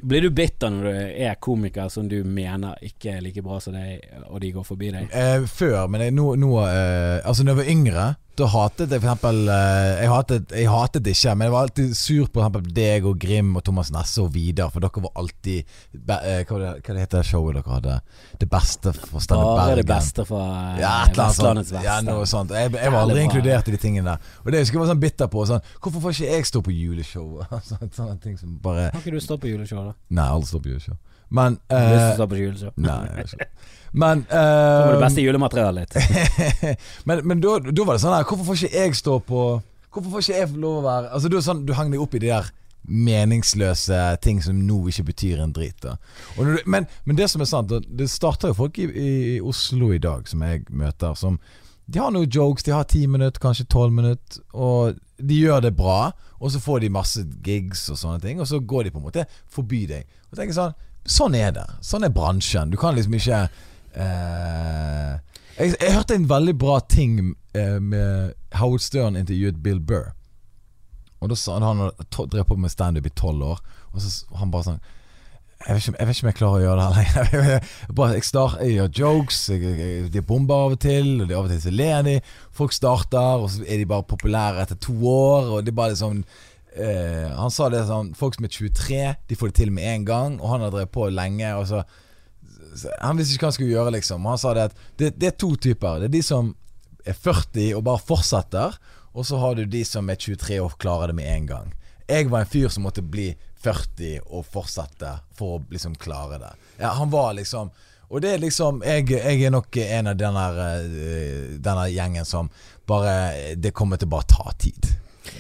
Blir du bitter når du er komiker som du mener ikke er like bra som deg, og de går forbi deg? Eh, før, men jeg, nå, nå eh, Altså, da jeg var yngre, da hatet jeg eksempel eh, jeg, hatet, jeg hatet ikke, men jeg var alltid sur på eksempel deg og Grim og Thomas Nesse og Vidar, for dere var alltid eh, hva, hva det heter det showet dere hadde? Det beste for Stande Bare Bergen. det beste for Ja, eller annet Vestlandets beste. Ja, noe sånt. Jeg, jeg var aldri bra. inkludert i de tingene der. Og det husker jeg var sånn bitter på. Sånn, hvorfor får ikke jeg stå på juleshowet? Sånne, sånne ting som bare Har ikke du stått på juleshowet, da? Nei, aldri står på juleshow. Men du lyst til eh, å stå på juleshow? Nei, jeg har ikke. Men uh, var det eh, beste julematerialet ditt. men, men da, da var det sånn her Hvorfor får ikke jeg stå på Hvorfor får ikke jeg lov å være Altså Du, sånn, du hang deg opp i de der meningsløse ting som nå ikke betyr en drit. Da. Du, men, men det som er sant, det starter jo folk i, i, i Oslo i dag som jeg møter, som De har noen jokes, de har ti minutter, kanskje tolv minutter, og de gjør det bra. Og så får de masse gigs og sånne ting, og så går de på en måte forbi deg. Og tenker sånn Sånn er det. Sånn er bransjen. Du kan liksom ikke eh, jeg, jeg hørte en veldig bra ting uh, med Howard Stern intervjuet Bill Burr. Og da sa han han drev på med standup i tolv år, og så han bare sånn jeg vet, ikke, jeg vet ikke om jeg klarer å gjøre det her lenger. Jeg, start, jeg gjør jokes, jeg, de bomber av og til, og de av og til så ler de. Folk starter, og så er de bare populære etter to år, og det er bare liksom eh, Han sa det sånn Folk som er 23, de får det til med en gang, og han har drevet på lenge. Og så Han visste ikke hva han skulle gjøre, liksom. Han sa det at det, det er to typer. Det er de som er 40 og bare fortsetter, og så har du de som er 23 og klarer det med en gang. Jeg var en fyr som måtte bli 40 og fortsette for å liksom klare det. Ja, han var liksom Og det er liksom Jeg, jeg er nok en av denne, eh, denne gjengen som bare Det kommer til bare ta tid.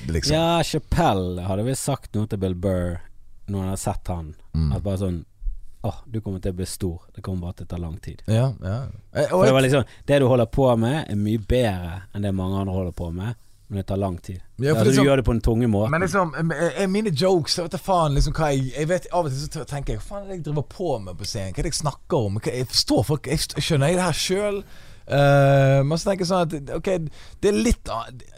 Liksom. Ja, Chappelle hadde visst sagt noe til Bill Burr når han hadde sett han. Mm. At bare sånn Åh, du kommer til å bli stor. Det kommer bare til å ta lang tid. Ja, ja. Eh, For det var liksom Det du holder på med, er mye bedre enn det mange andre holder på med, men det tar lang tid. Ja, Ja, du liksom- gjør det på den tunge måten. men liksom, eh, eh, mine jokes Jeg vet du faen liksom hva jeg Jeg vet Av og til så tenker jeg Hva faen er det jeg driver på med på scenen? Hva er det jeg snakker om? Jeg forstår folk jeg, Skjønner jeg det her sjøl? men så tenker jeg sånn at Ok, det er litt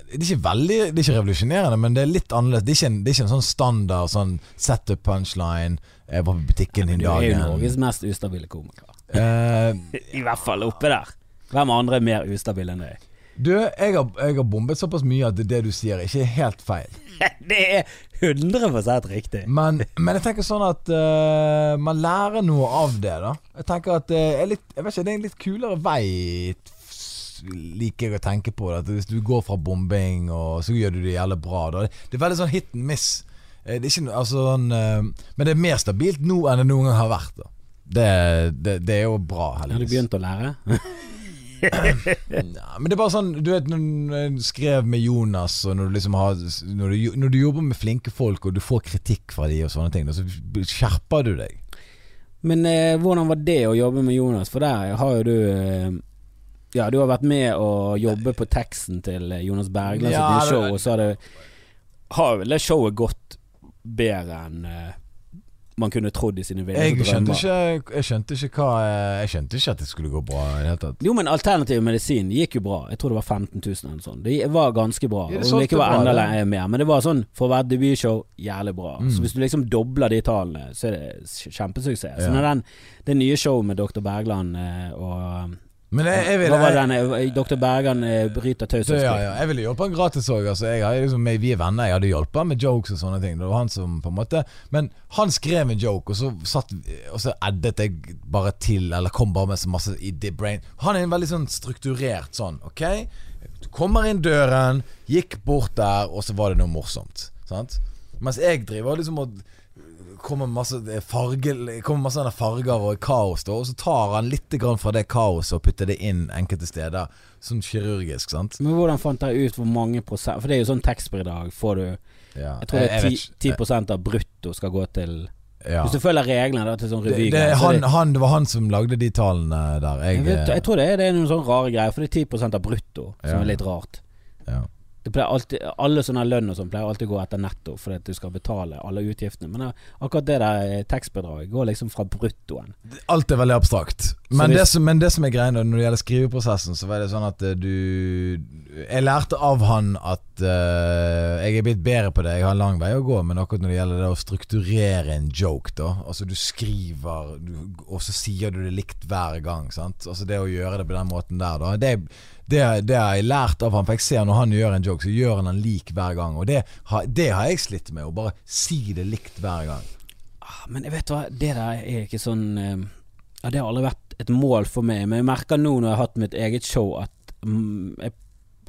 Det er ikke veldig Det er ikke revolusjonerende, men det er litt annerledes. Det er ikke en, det er ikke en sånn standard sånn setup punchline. Jeg var på butikken Men dagen. du er jo. Norges mest ustabile komiker. Uh, I hvert fall oppe der. Hvem andre er mer ustabil enn deg? du, jeg har, jeg har bombet såpass mye at det, du sier, ikke er helt feil. Det er 100 riktig. Men, men jeg tenker sånn at uh, man lærer noe av det, da. Jeg tenker at det er litt Jeg vet ikke, det er en litt kulere vei, liker jeg å tenke på det. At hvis du går fra bombing, og så gjør du det jævlig bra. Da. Det er veldig sånn hit and miss. Eh, Det ikke, altså, sånn, eh, men det er mer stabilt nå enn det noen gang har vært. Det, det, det er jo bra, Har du begynt å lære? Ja, men det er bare sånn Du vet når du skrev med Jonas, og når du liksom har Når du, når du jobber med flinke folk, og du får kritikk fra de og sånne ting, så skjerper du deg. Men eh, hvordan var det å jobbe med Jonas? For der har jo du eh, Ja, du har vært med å jobbe på teksten til Jonas Bergland sitt Ja, nye show, og så har det Har vel det showet gått bedre enn eh, man kunne trodd i sine ville drømmer? ikke, jeg skjønte ikke hva Jeg skjønte ikke at det skulle gå bra. Jo, men alternativ medisin gikk jo bra. Jeg tror det var 15 000 eller sånt. Det var ganske bra. Ja, det Om det ikke var enda mer. Men det var sånn, for å være debutshow, jævlig bra. Mm. Så hvis du liksom dobler de tallene, så er det kjempesuksess. Så når den, det nye showet med Dr. Bergland eh, og Men jeg, jeg Hva var den? eh, Dr. Bergland eh, bryter taushetsplikten? ja, ja, jeg ville hjulpet han gratis òg. Altså, liksom, vi er venner. Jeg hadde hjulpet han med jokes og sånne ting. Det var han som på en måte Men han skrev en joke, og så, satt, og så addet jeg bare til, eller kom bare med så masse i the brain. Han er en veldig sånn strukturert sånn, OK? Du kommer inn døren, gikk bort der, og så var det noe morsomt. Sant? Mens jeg driver liksom og kommer masse farge, kommer masse farger og kaos, da, og så tar han litt grann fra det kaoset og putter det inn enkelte steder, sånn kirurgisk, sant. Men hvordan fant dere ut hvor mange prosent For det er jo sånn taxfree i dag. Får du Ja, Jeg tror det er 10, ikke. 10 av brutto skal gå til ja. Hvis du følger reglene da, til sånn revy det, han, det, han, det var han som lagde de tallene der. Jeg, jeg, vet, jeg tror det er, det er noen sånne rare greier, for det er 10% av brutto, som Ja. er litt rart. ja. Det alltid, alle sånne lønn og sånn pleier alltid å gå etter netto, fordi at du skal betale alle utgiftene. Men eh, akkurat det der eh, tekstbedraget går liksom fra bruttoen. Alt er veldig abstrakt. Men, hvis- det, som, men det som er greia når det gjelder skriveprosessen, så var det sånn at eh, du Jeg lærte av han at uh, jeg er blitt bedre på det. Jeg har en lang vei å gå, men akkurat når det gjelder det å strukturere en joke, da Altså du skriver, du, og så sier du det likt hver gang. Sant? Altså Det å gjøre det på den måten der, da. Det, det, det har jeg lært av han, for jeg ser når han gjør en joke, så gjør han den lik hver gang. Og det det har jeg slitt med, å bare si det likt hver gang. Ah, Men jeg vet hva, det der er ikke sånn eh, Ja, det har aldri vært et mål for meg. Men jeg merker nå når jeg har hatt mitt eget show, at mm, jeg,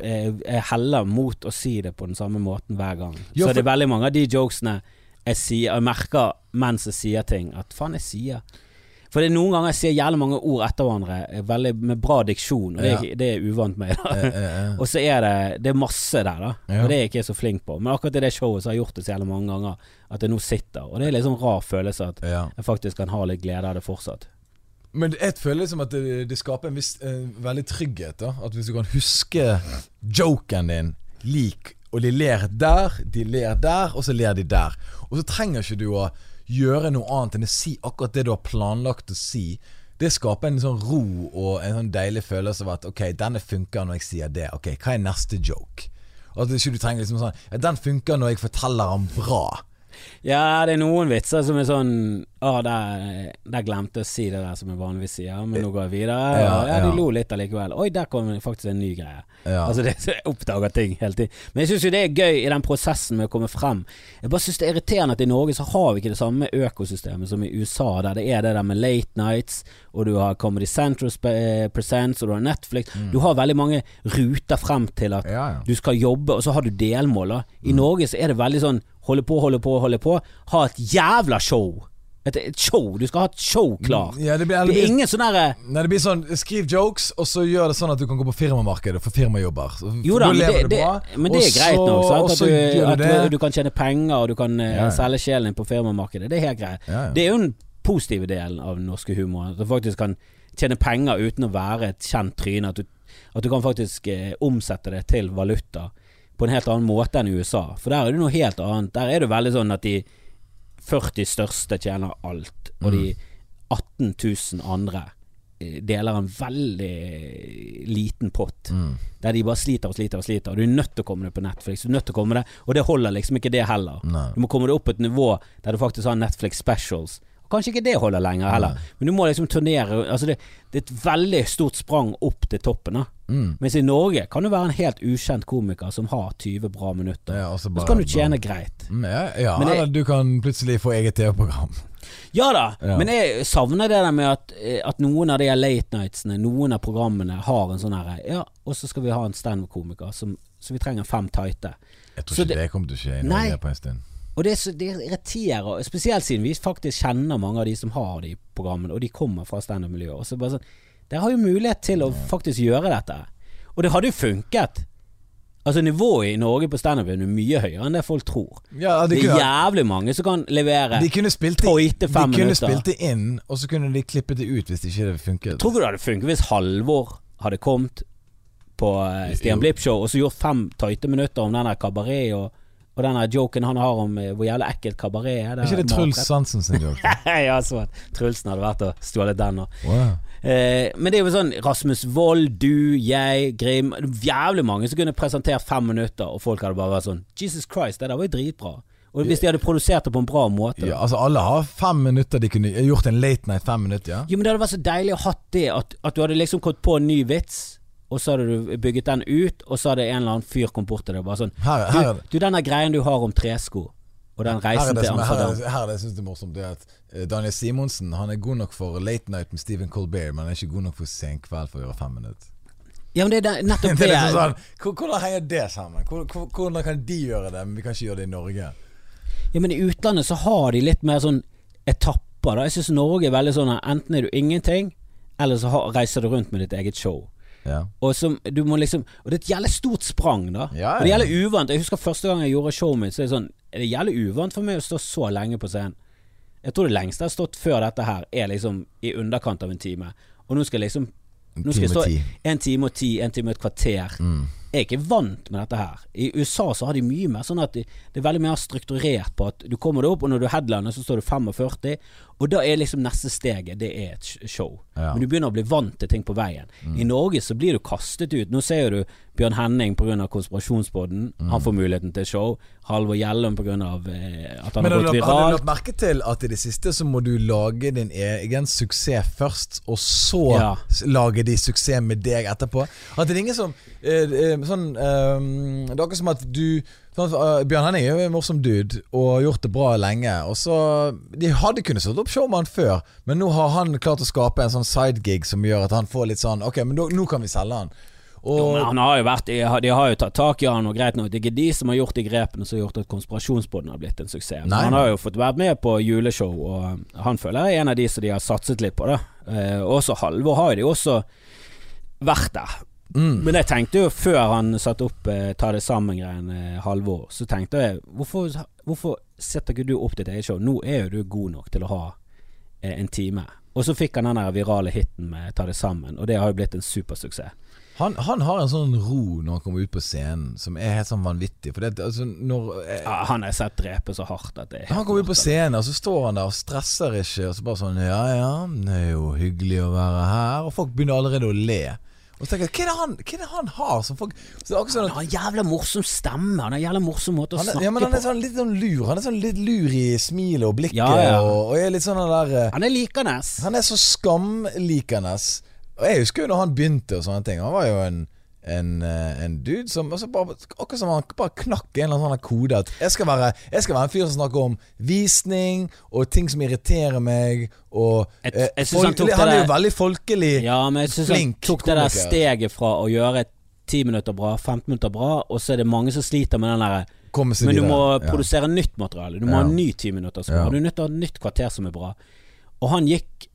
jeg, jeg heller mot å si det på den samme måten hver gang. Ja, Så det er veldig mange av de jokesene jeg sier Jeg merker mens jeg sier ting, at faen, jeg sier For det er noen ganger jeg sier jævlig mange ord etter hverandre eh, veldig, med bra diksjon, og det er, det er uvant Eh, eh, eh. Og så er det Det er masse der, da. Og det er jeg ikke så flink på. Men akkurat i det showet så har jeg gjort det så jævlig mange ganger at det nå sitter. Og det er litt sånn rar følelse at jeg faktisk kan ha litt glede av det fortsatt. Men jeg føler liksom at det, det skaper en viss en veldig trygghet. da At hvis du kan huske joken din lik, og de ler der, de ler der, og så ler de der. Og så trenger ikke du å gjøre noe annet enn å si akkurat det du har planlagt å si. Det skaper en sånn ro og en sånn deilig følelse av at ok, denne funker når jeg sier det. Ok, hva er neste joke? Og at ikke du trenger liksom sånn Ja, den funker når jeg forteller den bra. Ja, det er noen vitser som er sånn Å, der, der glemte jeg å si det der som jeg vanligvis sier, men nå går jeg videre. Ja, Ja, ja, de lo litt allikevel. Oi, der kom faktisk en ny greie. Ja. Altså det, Jeg oppdager ting hele tiden. Men jeg syns jo det er gøy i den prosessen med å komme frem. Jeg bare syns det er irriterende at i Norge så har vi ikke det samme økosystemet som i USA, der det er det der med late nights, og du har Comedy Central eh, Presents, og du har Netflix. Du har veldig mange ruter frem til at Mm. Du skal jobbe, og så har du delmål. I I Norge så er det veldig sånn holde på, holde på, holde på. Ha et jævla show. Et, et show. Du skal ha et show klart. Ja, det blir, Det det er ingen sånn derre nei, det blir sånn Skriv jokes, og så gjør det sånn at du kan gå på firmamarkedet få firmajobber. Så- Jo da, men det, det, men det er greit nok. Sant? At, du, at du du, kan tjene penger, og du kan eh, Ja, selge sjelen din på firmamarkedet. Det er helt greit. Ja. Det er jo den positive delen av den norske humoren. At du faktisk kan tjene penger uten å være et kjent tryne. At du, at du kan faktisk eh, omsette det til valuta på en helt annen måte enn i USA. For der er det noe helt annet. Der er det veldig sånn at de 40 største tjener alt, og de 18 000 andre eh, deler en veldig liten pott. Der de bare sliter og sliter og sliter. Og du er nødt til å komme deg på Netflix. Du er nødt til å komme deg Og det holder liksom ikke det heller. Nei. Du må komme deg opp på et nivå der du faktisk har Netflix specials. Kanskje ikke det holder lenger heller, men du må liksom turnere Altså det, det er et veldig stort sprang opp til toppen. Mm. Mens i Norge kan du være en helt ukjent komiker som har 20 bra minutter. Ja, bare- så kan du tjene greit. Mm, Ja, ja Men det- eller du kan plutselig få eget TV-program. Ja da, Ja. men jeg savner det der med at, eh, at noen av de late nightsene, noen av programmene, har en sånn herre Ja, og så skal vi ha en standup-komiker, som- så vi trenger fem tighte. Jeg tror Så ikke det, det- kommer til å skje i Norge på en stund. Og det, så, det irriterer, spesielt siden vi faktisk kjenner mange av de som har de programmene, og de kommer fra standup-miljøet. Og så bare sånn Dere har jo mulighet til å faktisk gjøre dette. Og det hadde jo funket. Altså Nivået i Norge på standup er mye høyere enn det folk tror. Ja, de Det er kunne, jævlig mange som kan levere de kunne spilt det, de kunne minutter. spilt det inn, og så kunne de klippet det ut hvis det ikke funket. Tror du det hadde funket hvis Halvor hadde kommet på eh, Stian. Blipp-show og så gjort fem tøyte minutter om den der kabaret og, og den joken han har om eh, hvor jævlig ekkelt kabaret er? Er ikke det Truls Svansen sin joke? ja, så at Trulsen hadde vært og stjålet den. Og. Wow. Eh, men det er jo sånn Rasmus Wold, du, jeg, Grim Jævlig mange som kunne presentert fem minutter, og folk hadde bare vært sånn Jesus Christ, det der var jo dritbra. Og hvis de hadde produsert det på en bra måte. Ja, altså Alle har fem minutter de kunne gjort en late night fem minutter. ja Jo, men det hadde vært så deilig å hatt det, at, at du hadde liksom kommet på en ny vits, og så hadde du bygget den ut, og så hadde en eller annen fyr kommet bort til deg og bare sånn Her, her, Du, du denne greien du har om tresko, og den reisen til er, her, Amsterdam er, her er det jeg syns er morsomt. Det er at eh, Daniel Simonsen Han er god nok for late night med Stephen Colbert, men han er ikke god nok for Sen kveld for å gjøre fem minutter. Ja, men det er nettopp Det det. er liksom sånn, Hvordan henger det sammen? Hvor- hvor- Hvordan kan de gjøre det, men vi kan ikke gjøre det i Norge? Ja, men i utlandet så har de litt mer sånn etapper. Da. Jeg syns Norge er veldig sånn enten er du ingenting, eller så reiser du rundt med ditt eget show. Ja. Og, som, du må liksom, og det er et jævlig stort sprang, da. Ja, Og det ja. gjelder uvant. Jeg husker første gang jeg gjorde showet mitt, så er det sånn Er det jævlig uvant for meg å stå så lenge på scenen. Jeg tror det lengste jeg har stått før dette her, er liksom i underkant av en time. Og nå skal jeg liksom Nå skal jeg stå en time og ti, en time og et kvarter. Mm. Jeg er ikke vant med dette her. I USA så har de mye mer sånn at de, det er veldig mer strukturert på at du kommer deg opp, og når du headlander så står du 45, og da er liksom neste steget det er et show. Ja. Men du begynner å bli vant til ting på veien. I Norge så blir du kastet ut. Nå ser du Bjørn Henning pga. konspirasjonspodden. Han får muligheten til show. Halvor Gjellum pga. Eh, at han Men har gått viralt. har du lagt merke til at i det siste så må du lage din egen suksess først, og så Ja. s- lage de suksess med deg etterpå? At det er ingen som eh, eh, Sånn eh, Det er akkurat som at du sånn, uh, Bjørn Henning er jo en morsom dude og har gjort det bra lenge. Og så De hadde kunnet satt opp showman før, men nå har han klart å skape en sånn sidegig som gjør at han får litt sånn Ok, men da, nå kan vi selge han. Jo, men han har jo vært De har, de har jo tatt tak i han, og greit nok, det er ikke de som har gjort de grepene som har gjort at konspirasjonsbåten har blitt en suksess. Nei, han har jo fått vært med på juleshow, og han føler jeg er en av de som de har satset litt på. Da. Eh, også Halvor har jo de også vært der. Mm, Men jeg tenkte jo før han satte opp eh, Ta det sammen-greien, eh, Halvor, så tenkte jeg hvorfor, hvorfor setter ikke du opp ditt eget show? Nå er jo du god nok til å ha eh, en time. Og så fikk han den der virale hiten med Ta det sammen, og det har jo blitt en supersuksess. han, han har en sånn ro når han kommer ut på scenen, som er helt sånn vanvittig. For det, altså, når eh, Ja, han har sett drepe så hardt at det er Han kommer ut på scenen, og så står han der og stresser ikke. Og så bare sånn Ja ja, det er jo hyggelig å være her. Og folk begynner allerede å le. Og så tenker jeg, hva er det han, hva er det han har som folk så det er akkurat sånn Han at har en jævla morsom stemme. Han har en jævla morsom måte å han er, snakke ja, men han er på. sånn litt sånn lur. Han er sånn litt lur i smilet og blikket Ja, ja. Og, og er litt sånn den der eh, Han er likende. Han er så skamlikende. Og jeg husker jo når han begynte og sånne ting. Han var jo en, en, eh, en dude som bare, Akkurat som han bare knakk en eller annen sånn kode. At jeg skal, være, jeg skal være en fyr som snakker om visning og ting som irriterer meg. Og Jeg- eh, jeg folk, han han er jo veldig folkelig. Ja, men jeg syns han tok det der steget fra å gjøre 10 minutter bra, 15 minutter bra, og så er det mange som sliter med den derre Men du videre. må Ja. produsere nytt materiale. Du må Ja. ha en ny 10 minutter er Ja. bra. Du ha et nytt kvarter som er bra. Og han gikk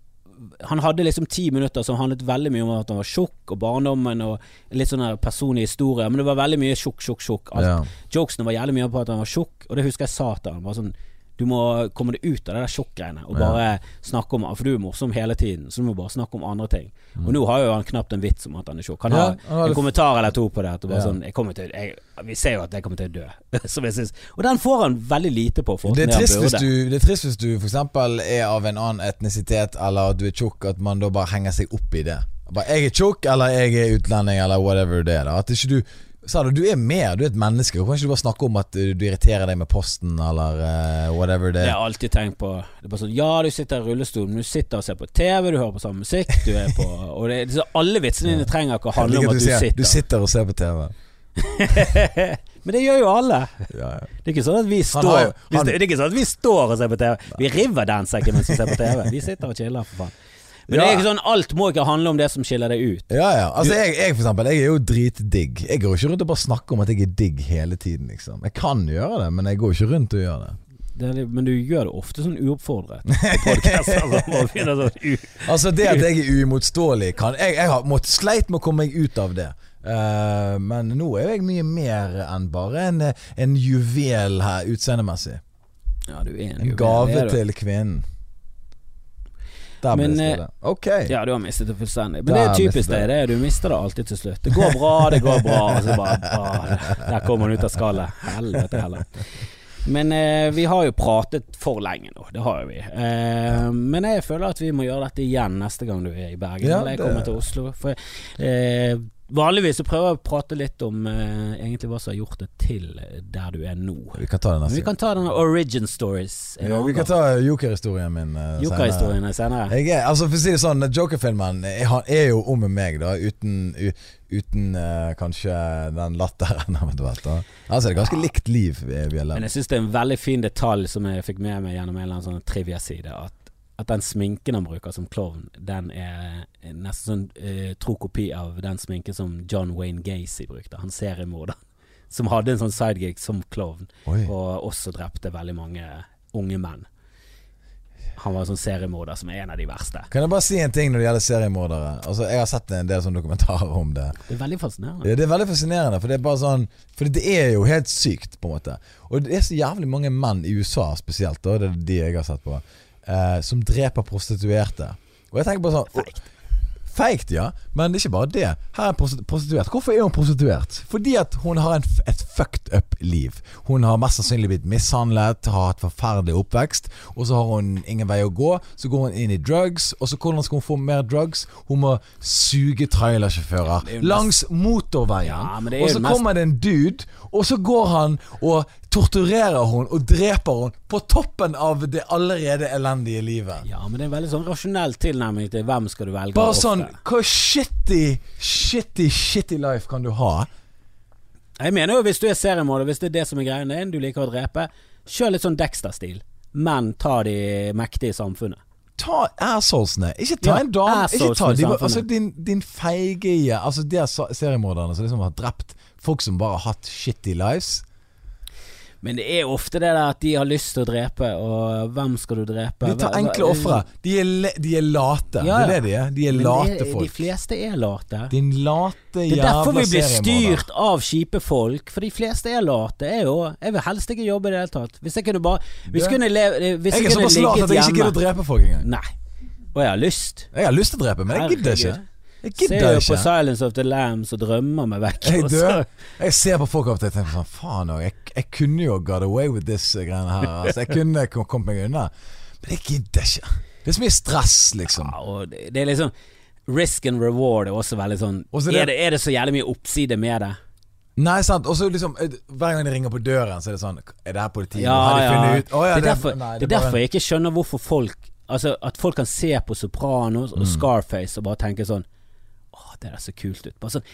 Han hadde liksom ti minutter som handlet veldig mye om at han var tjukk, og barndommen, og litt sånn personlig historie. Men det var veldig mye tjukk, tjukk, tjukk. Ja. Jokesene var jævlig mye på at han var tjukk, og det husker jeg sa til han. Bare sånn Du må komme deg ut av det der sjokkgreiene og bare snakke om For du er morsom hele tiden, så du må bare snakke om andre ting. Og nå har jo han knapt en vits om at han er tjukk. Han Mm. Har en kommentar eller to på det. At sånn til, jeg, Vi ser jo at jeg kommer til å dø. Som jeg synes Og den får han veldig lite på. Det er, trist hvis du, det er trist hvis du eksempel er av en annen etnisitet, eller at du er tjukk, at man da bare henger seg opp i det. Bare, 'Jeg er tjukk', eller 'jeg er utlending', eller whatever det er. da At ikke du Sa du, du er mer, du er et menneske. Kan ikke du bare snakke om at uh, du irriterer deg med posten, eller uh, whatever det Det Jeg har alltid tenkt på. Det er sånn Ja, du sitter i rullestol, men du sitter og ser på TV, du hører på samme musikk, du er på Og det, det, så alle vitsene dine trenger ikke å handle om at du sier, sitter. du sitter og ser på TV. men det gjør jo alle. Ja, ja. Det er ikke sånn at vi Han står har han- det, det er ikke sånn at vi står og ser på TV. Vi riverdanser ikke mens vi ser på TV. Vi sitter og chiller, for faen. Men det er ikke sånn alt må ikke handle om det som skiller deg ut. Ja, ja. Altså, jeg, jeg for eksempel, jeg er jo dritdigg. Jeg går ikke rundt og bare snakker om at jeg er digg hele tiden, liksom. Jeg kan gjøre det, men jeg går ikke rundt og gjør det. Det litt- men du gjør det ofte sånn uoppfordret sånn, Altså det at jeg er uimotståelig kan, jeg, jeg har måttet sleit med å komme meg ut av det. Uh, men nå er jeg mye mer enn bare en, en juvel her utseendemessig. ja, du er en, En juvel, gave til kvinnen. Der Men, det eh, stille. Ok. Ja, du har mistet det fullstendig. Men Der det er typisk deg. Det du mister det alltid til slutt. Det går bra, det går bra, og så bare ah, Der kommer han ut av skallet. Helvete heller. Men eh, vi har jo pratet for lenge nå, det har jo vi. Eh, men jeg føler at vi må gjøre dette igjen neste gang du er i Bergen. Ja, eller jeg kommer til Oslo. For eh, Vanligvis så prøver jeg å prate litt om eh, egentlig hva som har gjort det til der du er nå. Vi kan ta det Men vi kan ta denne origin stories. en Ja, annen vi kan gang. ta jokerhistorien min uh, Joker-historiene senere. Jeg er, altså For å si det sånn, Joker-filmen er, han er jo om meg, da. Uten, u, uten eh, kanskje den latteren, eventuelt. da Altså det er ganske likt liv vi, vi har Men jeg syns det er en veldig fin detalj som jeg fikk med meg gjennom en eller annen sånn trivia-side. At, at den sminken han bruker som klovn, den er nesten sånn eh, tro kopi av den sminken som John Wayne Gacy brukte. Han seriemorder. Som hadde en sånn sidegig som klovn, Oi. og også drepte veldig mange unge menn. Han var en sånn seriemorder som er en av de verste. Kan jeg bare si en ting når det gjelder seriemordere? Altså Jeg har sett en del sånne dokumentarer om det. Det er veldig fascinerende. Ja, Det er veldig fascinerende, for det er bare sånn For det er jo helt sykt, på en måte. Og det er så jævlig mange menn i USA spesielt, da, det er de jeg har sett på, eh, som dreper prostituerte. Og jeg tenker bare sånn Feigt. Feigt, ja. Men det er ikke bare det. Her er en prostituert. Hvorfor er hun prostituert? Fordi at hun har en, et fucked up liv. Hun har mest sannsynlig blitt mishandlet, har hatt forferdelig oppvekst, og så har hun ingen vei å gå. Så går hun inn i drugs, og så hvordan skal hun få mer drugs? Hun må suge trailersjåfører er langs motorveien. Ja, og så kommer det en dude, og så går han og torturerer hun og dreper hun på toppen av det allerede elendige livet. Ja, men det er en veldig sånn rasjonell tilnærming til hvem skal du velge Bare sånn. Hva shitty, shitty, shitty life kan du ha? Jeg mener jo hvis du er seriemorder, hvis det er det som er greien din, du liker å drepe, kjør litt sånn Dexter-stil, men ta de mektige i samfunnet. Ta assholesene. Ikke ta en dame. Ikke ta de, altså din, din feige Altså de seriemorderne som liksom har drept folk som bare har hatt shitty lives. Men det er ofte det der at de har lyst til å drepe, og hvem skal du drepe? De tar enkle ofre. De, er de er late. Ja, Det er det de er. De er Men late folk De fleste er late. Din late Det er derfor vi blir styrt av kjipe folk, for de fleste er late. Jeg jo, Jeg vil helst ikke jobbe i det hele tatt. Hvis jeg kunne bare Hvis jeg kunne leve Hvis Jeg jeg er såpass lat at jeg ikke gidder å drepe folk engang. Nei. Og jeg har lyst. Jeg har lyst til å drepe, men jeg gidder ikke. Jeg Ser jo på. Silence of the Lambs og drømmer meg vekk. Jeg dør. Jeg ser på folk og tenker sånn Faen òg, jeg, jeg kunne jo got away with this greiene her. Altså, jeg kunne kom- kommet meg unna. Men jeg gidder ikke. Det er så mye stress, liksom. Ja, det, det er liksom risk and reward er også veldig sånn Også det- er, det, er det så jævlig mye oppside med det? Nei, sant. Og så liksom eh, Hver gang de ringer på døren, så er det sånn Er det her politiet? Ja, Har de ja. funnet ut oh, ja, det er derfor, nei, det er derfor en- jeg ikke skjønner hvorfor folk Altså At folk kan se på Sopranos Mm. og Scarface og bare tenke sånn Åh, det der så kult ut. Bare sånn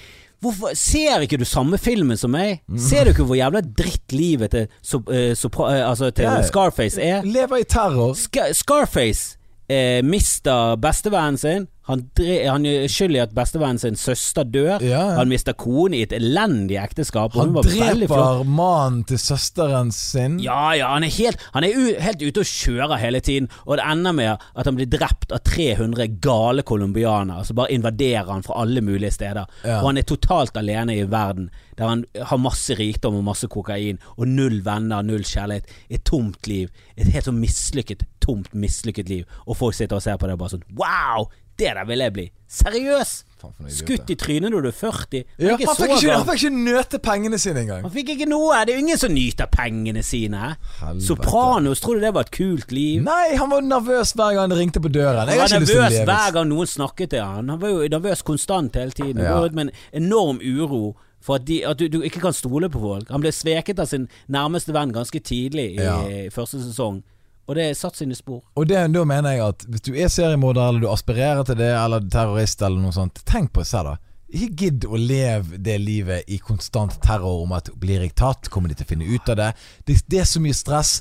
Hvorfor Ser ikke du samme filmen som meg? Ser du ikke hvor jævla dritt livet til, so, uh, Sopra, uh, altså til Ja. Scarface er? Lever i terror. Ska Scarface eh, mister bestevennen sin. Han, han er skyld i at bestevennen sin søster dør. Ja, ja. Han mister kone i et elendig ekteskap. Han dreper mannen til søsteren sin. Ja, ja, han er helt, han er helt ute og kjører hele tiden, og det ender med at han blir drept av 300 gale colombianere som bare invaderer han fra alle mulige steder. Ja. Og han er totalt alene i verden, der han har masse rikdom og masse kokain, og null venner, null kjærlighet. Et tomt liv. Et helt sånn mislykket, tomt, mislykket liv. Og folk sitter og ser på det og bare sånn Wow! Det der vil jeg bli. Seriøs! Skutt i trynet når du er 40. Ja, han, fikk ikke, han fikk ikke nøte pengene sine engang. Han fikk ikke noe. Det er jo ingen som nyter pengene sine. Helvete. Sopranos, tror du det var et kult liv? Nei, han var nervøs hver gang det ringte på døren. Han var nervøs hver gang noen snakket til han. Han var jo nervøs konstant hele tiden. Ja. Med en enorm uro for at, de, at du, du ikke kan stole på folk. Han ble sveket av sin nærmeste venn ganske tidlig i Ja. første sesong, og det er satt sine spor. Og det, da mener jeg at hvis du er seriemorder, eller du aspirerer til det, eller terrorist, eller noe sånt, tenk på seg, da. Ikke gidd å leve det livet i konstant terror om at blir jeg tatt, kommer de til å finne ut av det. Det, det er så mye stress.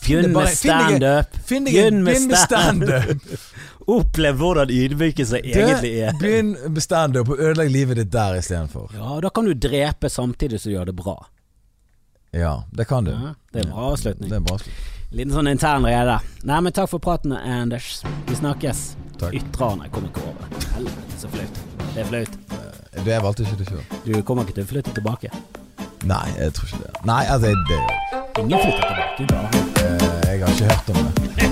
Begynn med standup. Begynn med stand-up. Opplev hvordan ydmykelse egentlig er. Begynn med standup og ødelegg livet ditt der istedenfor. Ja, da kan du drepe samtidig som du gjør det bra. Ja, det kan du. Ja, det er en bra avslutning. Det er en bra slutt. Liten sånn intern rede. Nei, men takk for praten, Anders. Vi snakkes. Takk. Ytrene kommer ikke over. Helvete, så flaut. Det er flaut. Det jeg valgte ikke det sjøl. Du kommer ikke til å flytte tilbake. Nei, jeg tror ikke det. Nei, altså, det Ingen flytter tilbake. Bare. eh, Jeg har ikke hørt om det.